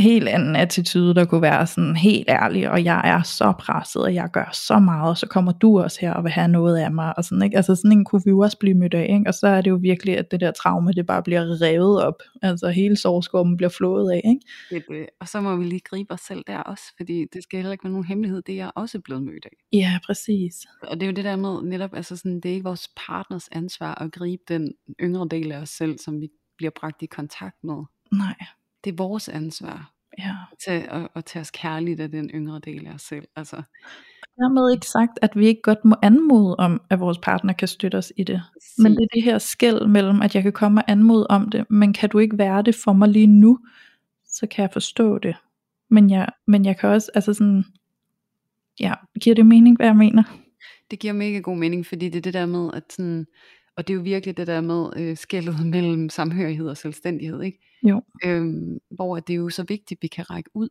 helt anden attitude, der kunne være sådan helt ærlig, og jeg er så presset, og jeg gør så meget, og så kommer du også her og vil have noget af mig, og sådan, ikke? Altså sådan en kunne vi jo også blive mødt af, ikke? Og så er det jo virkelig, at det der traume, det bare bliver revet op, altså hele sårskummen bliver flået af, ikke? Det, det. Og så må vi lige gribe os selv der også, fordi det skal heller ikke være nogen hemmelighed, det er jeg også blevet mødt af. Ja, præcis. Og det er jo det der med netop, altså sådan, det er ikke vores partners ansvar at gribe den yngre del af os selv, som vi bliver bragt i kontakt med. Nej, Det er vores ansvar Ja. til at, at tage os kærligt af den yngre del af os selv. Altså, Dermed ikke sagt, at vi ikke godt må anmode om, at vores partner kan støtte os i det. Men det er det her skæld mellem, at jeg kan komme og anmode om det, men kan du ikke være det for mig lige nu, så kan jeg forstå det. Men jeg, men jeg kan også, altså sådan, ja, giver det mening, hvad jeg mener? det giver mega god mening, fordi det er det der med, at sådan, og det er jo virkelig det der med øh, skældet mellem samhørighed og selvstændighed, ikke? Jo. Øhm, hvor det er jo så vigtigt, at vi kan række ud.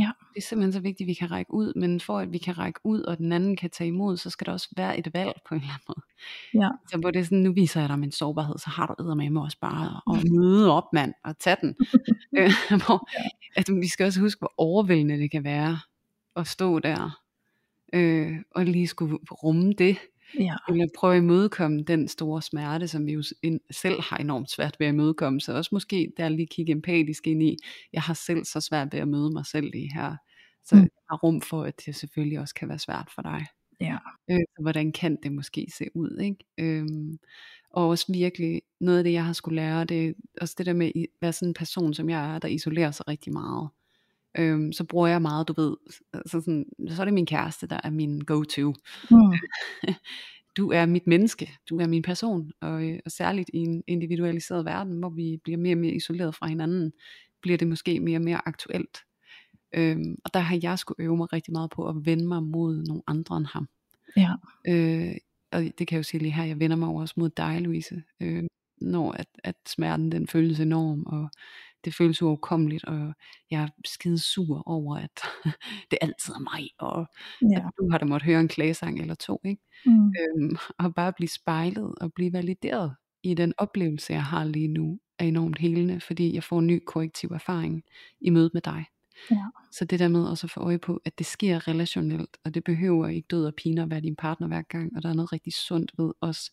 Ja. Det er simpelthen så vigtigt, at vi kan række ud, men for at vi kan række ud, og den anden kan tage imod, så skal der også være et valg på en eller anden måde. Ja. Så hvor det er sådan, nu viser jeg dig min sårbarhed, så har du med også bare at møde op, mand, og tage den. øh, hvor, at vi skal også huske, hvor overvældende det kan være, at stå der, øh, og lige skulle rumme det, Ja. eller prøve at imødekomme den store smerte, som vi jo selv har enormt svært ved at imødekomme, så også måske der lige kigge empatisk ind i, jeg har selv så svært ved at møde mig selv i her, så Mm. jeg har rum for, at det selvfølgelig også kan være svært for dig. Ja. Øh, hvordan kan det måske se ud, ikke? Øhm, og også virkelig, noget af det jeg har skulle lære, det er også det der med at være sådan en person, som jeg er, der isolerer sig rigtig meget. Øhm, så bruger jeg meget, du ved, altså sådan, så er det min kæreste, der er min go-to. Mm. du er mit menneske, du er min person, og, øh, og særligt i en individualiseret verden, hvor vi bliver mere og mere isoleret fra hinanden, bliver det måske mere og mere aktuelt. Øhm, og der har jeg skulle øve mig rigtig meget på at vende mig mod nogle andre end ham. Ja. Øh, og det kan jeg jo sige lige her, jeg vender mig jo også mod dig, Louise, øh, når at, at smerten den føles enorm, og det føles uoverkommeligt, og jeg er skide sur over, at det altid er mig, og Ja. at du har da måtte høre en klagesang eller to, ikke? Mm. Øhm, og bare blive spejlet og blive valideret i den oplevelse, jeg har lige nu, er enormt helende, fordi jeg får en ny korrektiv erfaring i mødet med dig. Ja. Så det der med også at få øje på, at det sker relationelt, og det behøver ikke død og pine at være din partner hver gang, og der er noget rigtig sundt ved os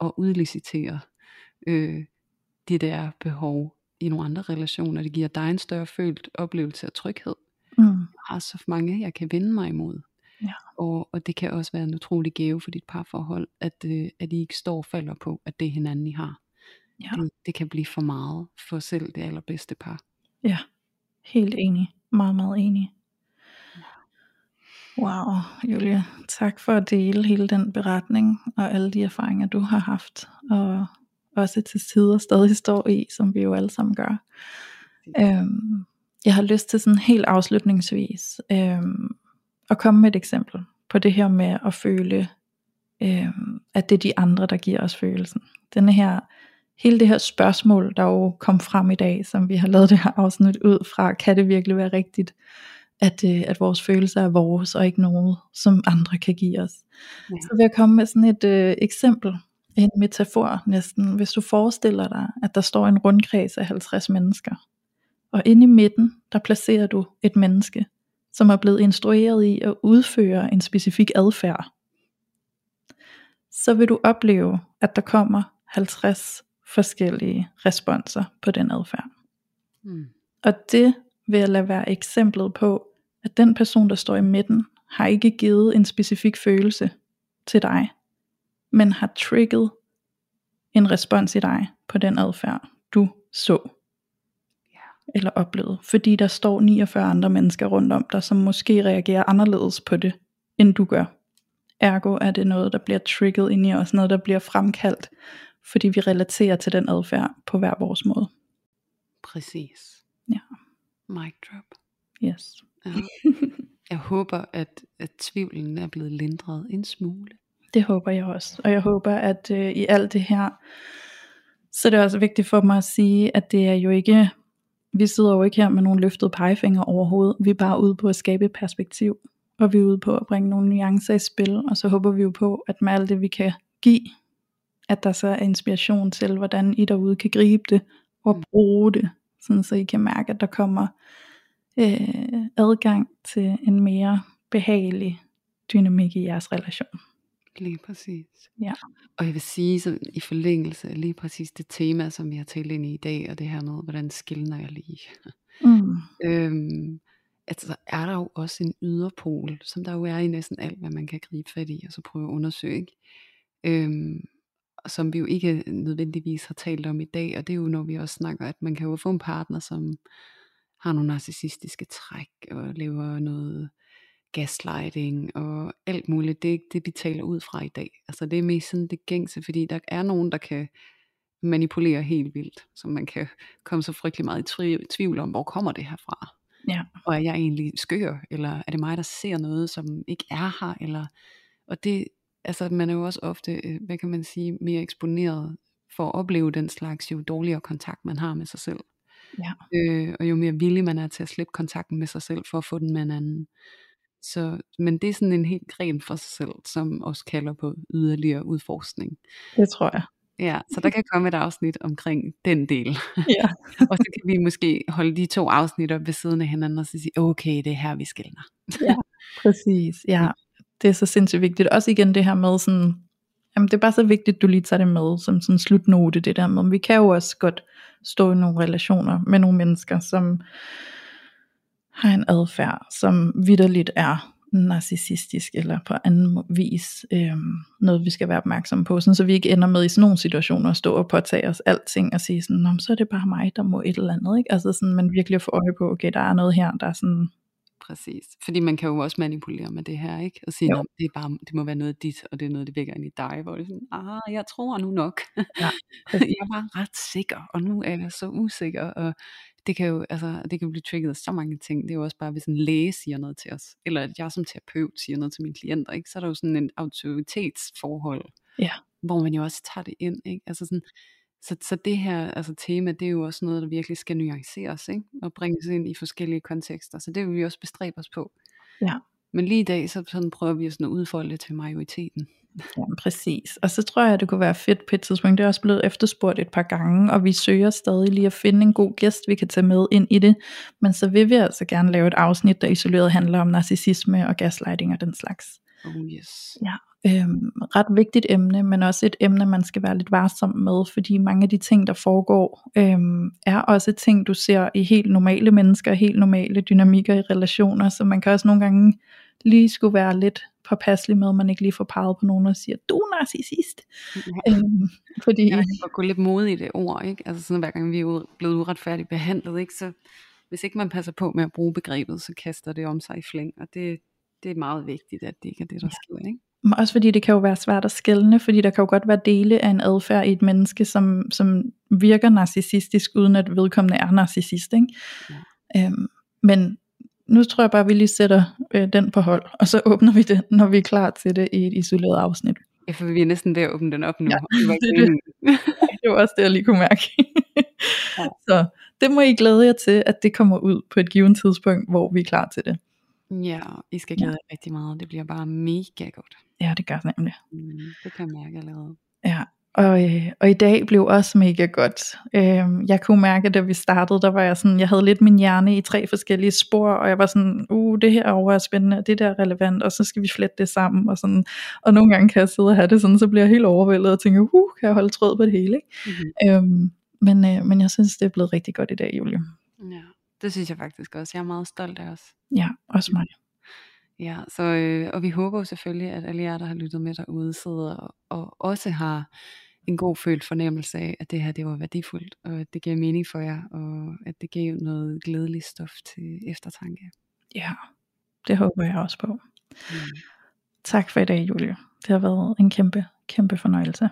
at udlicitere øh, det der behov i nogle andre relationer. Det giver dig en større følt oplevelse af tryghed. Mm. Jeg har så mange, jeg kan vende mig imod. Ja. Og, og det kan også være en utrolig gave for dit parforhold, at, øh, at I ikke står og falder på, at det er hinanden, I har. Ja. Det, det kan blive for meget for selv det allerbedste par. Ja, helt enig. Meget, meget enig. Wow, Julia, tak for at dele hele den beretning og alle de erfaringer, du har haft, og også til tider stadig står i, som vi jo alle sammen gør. Øhm, jeg har lyst til sådan helt afslutningsvis øhm, at komme med et eksempel på det her med at føle, øhm, at det er de andre, der giver os følelsen. Denne her, hele det her spørgsmål, der jo kom frem i dag, som vi har lavet det her afsnit ud fra, kan det virkelig være rigtigt, at, øh, at vores følelser er vores, og ikke noget, som andre kan give os. Ja. Så vil jeg komme med sådan et øh, eksempel, en metafor næsten. Hvis du forestiller dig, at der står en rundkreds af 50 mennesker, og inde i midten, der placerer du et menneske, som er blevet instrueret i at udføre en specifik adfærd, så vil du opleve, at der kommer 50 forskellige responser på den adfærd. Mm. Og det vil jeg lade være eksemplet på, at den person, der står i midten, har ikke givet en specifik følelse til dig, men har trigget en respons i dig på den adfærd, du så Ja. eller oplevede. Fordi der står 49 andre mennesker rundt om dig, som måske reagerer anderledes på det, end du gør. Ergo er det noget, der bliver trigget ind i os, noget, der bliver fremkaldt, fordi vi relaterer til den adfærd på hver vores måde. Præcis. Ja. Mic drop. Yes. Ja. Jeg håber, at, at tvivlen er blevet lindret en smule. Det håber jeg også. Og jeg håber, at øh, i alt det her, så er det også vigtigt for mig at sige, at det er jo ikke, vi sidder jo ikke her med nogle løftede pegefinger overhovedet. Vi er bare ude på at skabe et perspektiv. Og vi er ude på at bringe nogle nuancer i spil. Og så håber vi jo på, at med alt det vi kan give, at der så er inspiration til, hvordan I derude kan gribe det og bruge det. Sådan så I kan mærke, at der kommer øh, adgang til en mere behagelig dynamik i jeres relation. Lige præcis. Ja. Og jeg vil sige, så i forlængelse af lige præcis det tema, som vi har talt ind i i dag, og det her med, hvordan skiller jeg lige. Mm. Øhm, at så er der jo også en yderpol, som der jo er i næsten alt, hvad man kan gribe fat i, og så prøve at undersøge. Ikke? Øhm, som vi jo ikke nødvendigvis har talt om i dag, og det er jo når vi også snakker, at man kan jo få en partner, som har nogle narcissistiske træk og lever noget gaslighting og alt muligt. Det er ikke det, vi taler ud fra i dag. Altså det er mest sådan det gængse, fordi der er nogen, der kan manipulere helt vildt, så man kan komme så frygtelig meget i tvivl om, hvor kommer det her fra? Ja. Og er jeg egentlig skør, eller er det mig, der ser noget, som ikke er her? Eller, og det, altså man er jo også ofte, øh, hvad kan man sige, mere eksponeret for at opleve den slags, jo dårligere kontakt man har med sig selv. Ja. Øh, og jo mere villig man er til at slippe kontakten med sig selv, for at få den med en anden. Så, men det er sådan en helt gren for sig selv, som også kalder på yderligere udforskning. Det tror jeg. Ja, så der kan komme et afsnit omkring den del. Ja. og så kan vi måske holde de to afsnit op ved siden af hinanden, og så sige, okay, det er her, vi skældner. ja, præcis. Ja, det er så sindssygt vigtigt. Også igen det her med sådan, jamen det er bare så vigtigt, du lige tager det med som sådan slutnote, det der med, vi kan jo også godt stå i nogle relationer med nogle mennesker, som har en adfærd, som vidderligt er narcissistisk eller på anden vis øhm, noget vi skal være opmærksom på, sådan, så vi ikke ender med i sådan nogle situationer at stå og påtage os alting og sige sådan, så er det bare mig der må et eller andet, ikke? altså sådan, man virkelig at få øje på, okay der er noget her, der er sådan Præcis. Fordi man kan jo også manipulere med det her, ikke? Og sige, det, er bare, det må være noget dit, og det er noget, det vækker ind i dig, hvor det er sådan, ah, jeg tror nu nok. Ja, jeg var ret sikker, og nu er jeg så usikker, og det kan jo altså, det kan blive trigget af så mange ting. Det er jo også bare, hvis en læge siger noget til os, eller at jeg som terapeut siger noget til mine klienter, ikke? så er der jo sådan en autoritetsforhold, ja. hvor man jo også tager det ind. Ikke? Altså sådan, så, så det her altså tema, det er jo også noget, der virkelig skal nuanceres, ikke? og bringes ind i forskellige kontekster. Så det vil vi også bestræbe os på. Ja. Men lige i dag, så sådan prøver vi sådan at udfolde det til majoriteten. Ja, præcis. Og så tror jeg, at det kunne være fedt på et tidspunkt. Det er også blevet efterspurgt et par gange, og vi søger stadig lige at finde en god gæst, vi kan tage med ind i det. Men så vil vi altså gerne lave et afsnit, der isoleret handler om narcissisme og gaslighting og den slags. Oh yes. Ja, øhm, ret vigtigt emne, men også et emne, man skal være lidt varsom med, fordi mange af de ting, der foregår, øhm, er også ting, du ser i helt normale mennesker, helt normale dynamikker i relationer, så man kan også nogle gange lige skulle være lidt påpasselig med, at man ikke lige får peget på nogen og siger, du er narcissist. Ja. Øhm, fordi... Ja, det gå lidt modigt i det ord, ikke? Altså sådan, hver gang vi er blevet uretfærdigt behandlet, ikke? Så hvis ikke man passer på med at bruge begrebet, så kaster det om sig i flæng, og det, det er meget vigtigt, at det ikke er det, der ja. sker, ikke? Også fordi det kan jo være svært at skælne, fordi der kan jo godt være dele af en adfærd i et menneske, som, som virker narcissistisk, uden at vedkommende er narcissist. Ikke? Ja. Øhm, men nu tror jeg bare, at vi lige sætter øh, den på hold, og så åbner vi det, når vi er klar til det i et isoleret afsnit. Ja, for vi er næsten ved at åbne den op nu. Ja, det, det, det var også det, jeg lige kunne mærke. ja. Så det må I glæde jer til, at det kommer ud på et givet tidspunkt, hvor vi er klar til det. Ja, I skal glæde jer ja. rigtig meget. Det bliver bare mega godt. Ja, det gør det nemlig. Mm, det kan jeg mærke allerede. Ja, og, øh, og i dag blev også mega godt. Øh, jeg kunne mærke, da vi startede, der var jeg sådan, jeg havde lidt min hjerne i tre forskellige spor, og jeg var sådan, uh, det her over er spændende, det der er relevant, og så skal vi flette det sammen, og sådan, og nogle gange kan jeg sidde og have det sådan, så bliver jeg helt overvældet og tænker, uh, kan jeg holde tråd på det hele, ikke? Mm-hmm. Øh, men, øh, men jeg synes, det er blevet rigtig godt i dag, Julie. Ja, det synes jeg faktisk også. Jeg er meget stolt af os. Ja, også mig. Ja, så, øh, og vi håber jo selvfølgelig, at alle jer, der har lyttet med derude, sidder og, og også har en god følt fornemmelse af, at det her det var værdifuldt, og at det gav mening for jer, og at det gav noget glædeligt stof til eftertanke. Ja, det håber jeg også på. Mm. Tak for i dag, Julie. Det har været en kæmpe, kæmpe fornøjelse.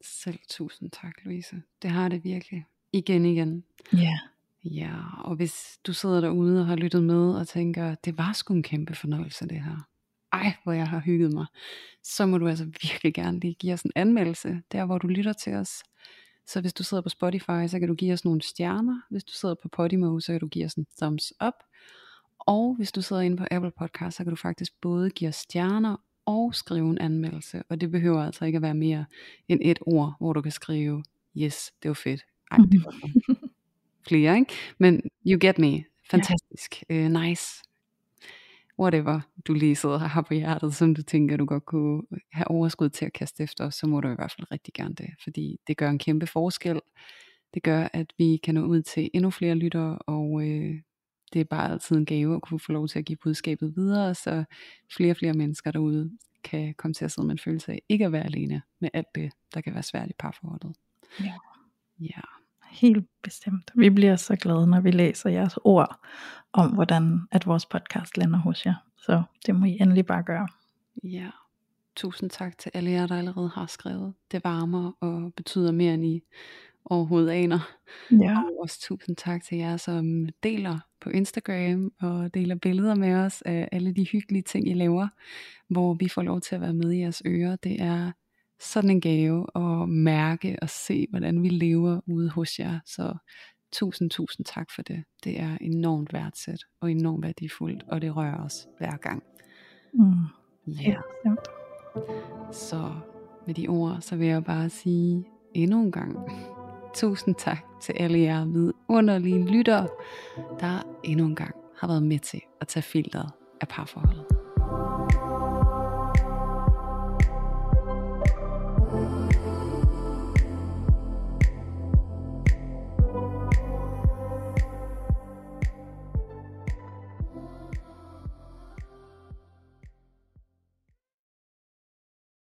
Selv tusind tak, Louise. Det har det virkelig. Igen igen. Ja. Yeah. Ja, og hvis du sidder derude og har lyttet med og tænker, det var sgu en kæmpe fornøjelse det her. Ej, hvor jeg har hygget mig. Så må du altså virkelig gerne lige give os en anmeldelse, der hvor du lytter til os. Så hvis du sidder på Spotify, så kan du give os nogle stjerner. Hvis du sidder på Podimo, så kan du give os en thumbs up. Og hvis du sidder inde på Apple Podcast, så kan du faktisk både give os stjerner og skrive en anmeldelse. Og det behøver altså ikke at være mere end et ord, hvor du kan skrive, yes, det var fedt. Ej, det var flere, ikke? Men you get me. Fantastisk. Yeah. Uh, nice. Whatever du lige sidder og har på hjertet, som du tænker, du godt kunne have overskud til at kaste efter, så må du i hvert fald rigtig gerne det. Fordi det gør en kæmpe forskel. Det gør, at vi kan nå ud til endnu flere lyttere, og øh, det er bare altid en gave at kunne få lov til at give budskabet videre, så flere og flere mennesker derude kan komme til at sidde med en følelse af ikke at være alene med alt det, der kan være svært i parforholdet. Ja. Ja. Helt bestemt. Vi bliver så glade, når vi læser jeres ord om, hvordan at vores podcast lander hos jer. Så det må I endelig bare gøre. Ja, tusind tak til alle jer, der allerede har skrevet. Det varmer og betyder mere, end I overhovedet aner. Ja. Og også tusind tak til jer, som deler på Instagram og deler billeder med os af alle de hyggelige ting, I laver, hvor vi får lov til at være med i jeres ører. Det er sådan en gave at mærke og se, hvordan vi lever ude hos jer. Så tusind, tusind tak for det. Det er enormt værdsat og enormt værdifuldt, og det rører os hver gang. Mm. Ja. Bestemt. Så med de ord, så vil jeg bare sige endnu en gang, tusind tak til alle jer vidunderlige lyttere, der endnu en gang har været med til at tage filteret af parforholdet.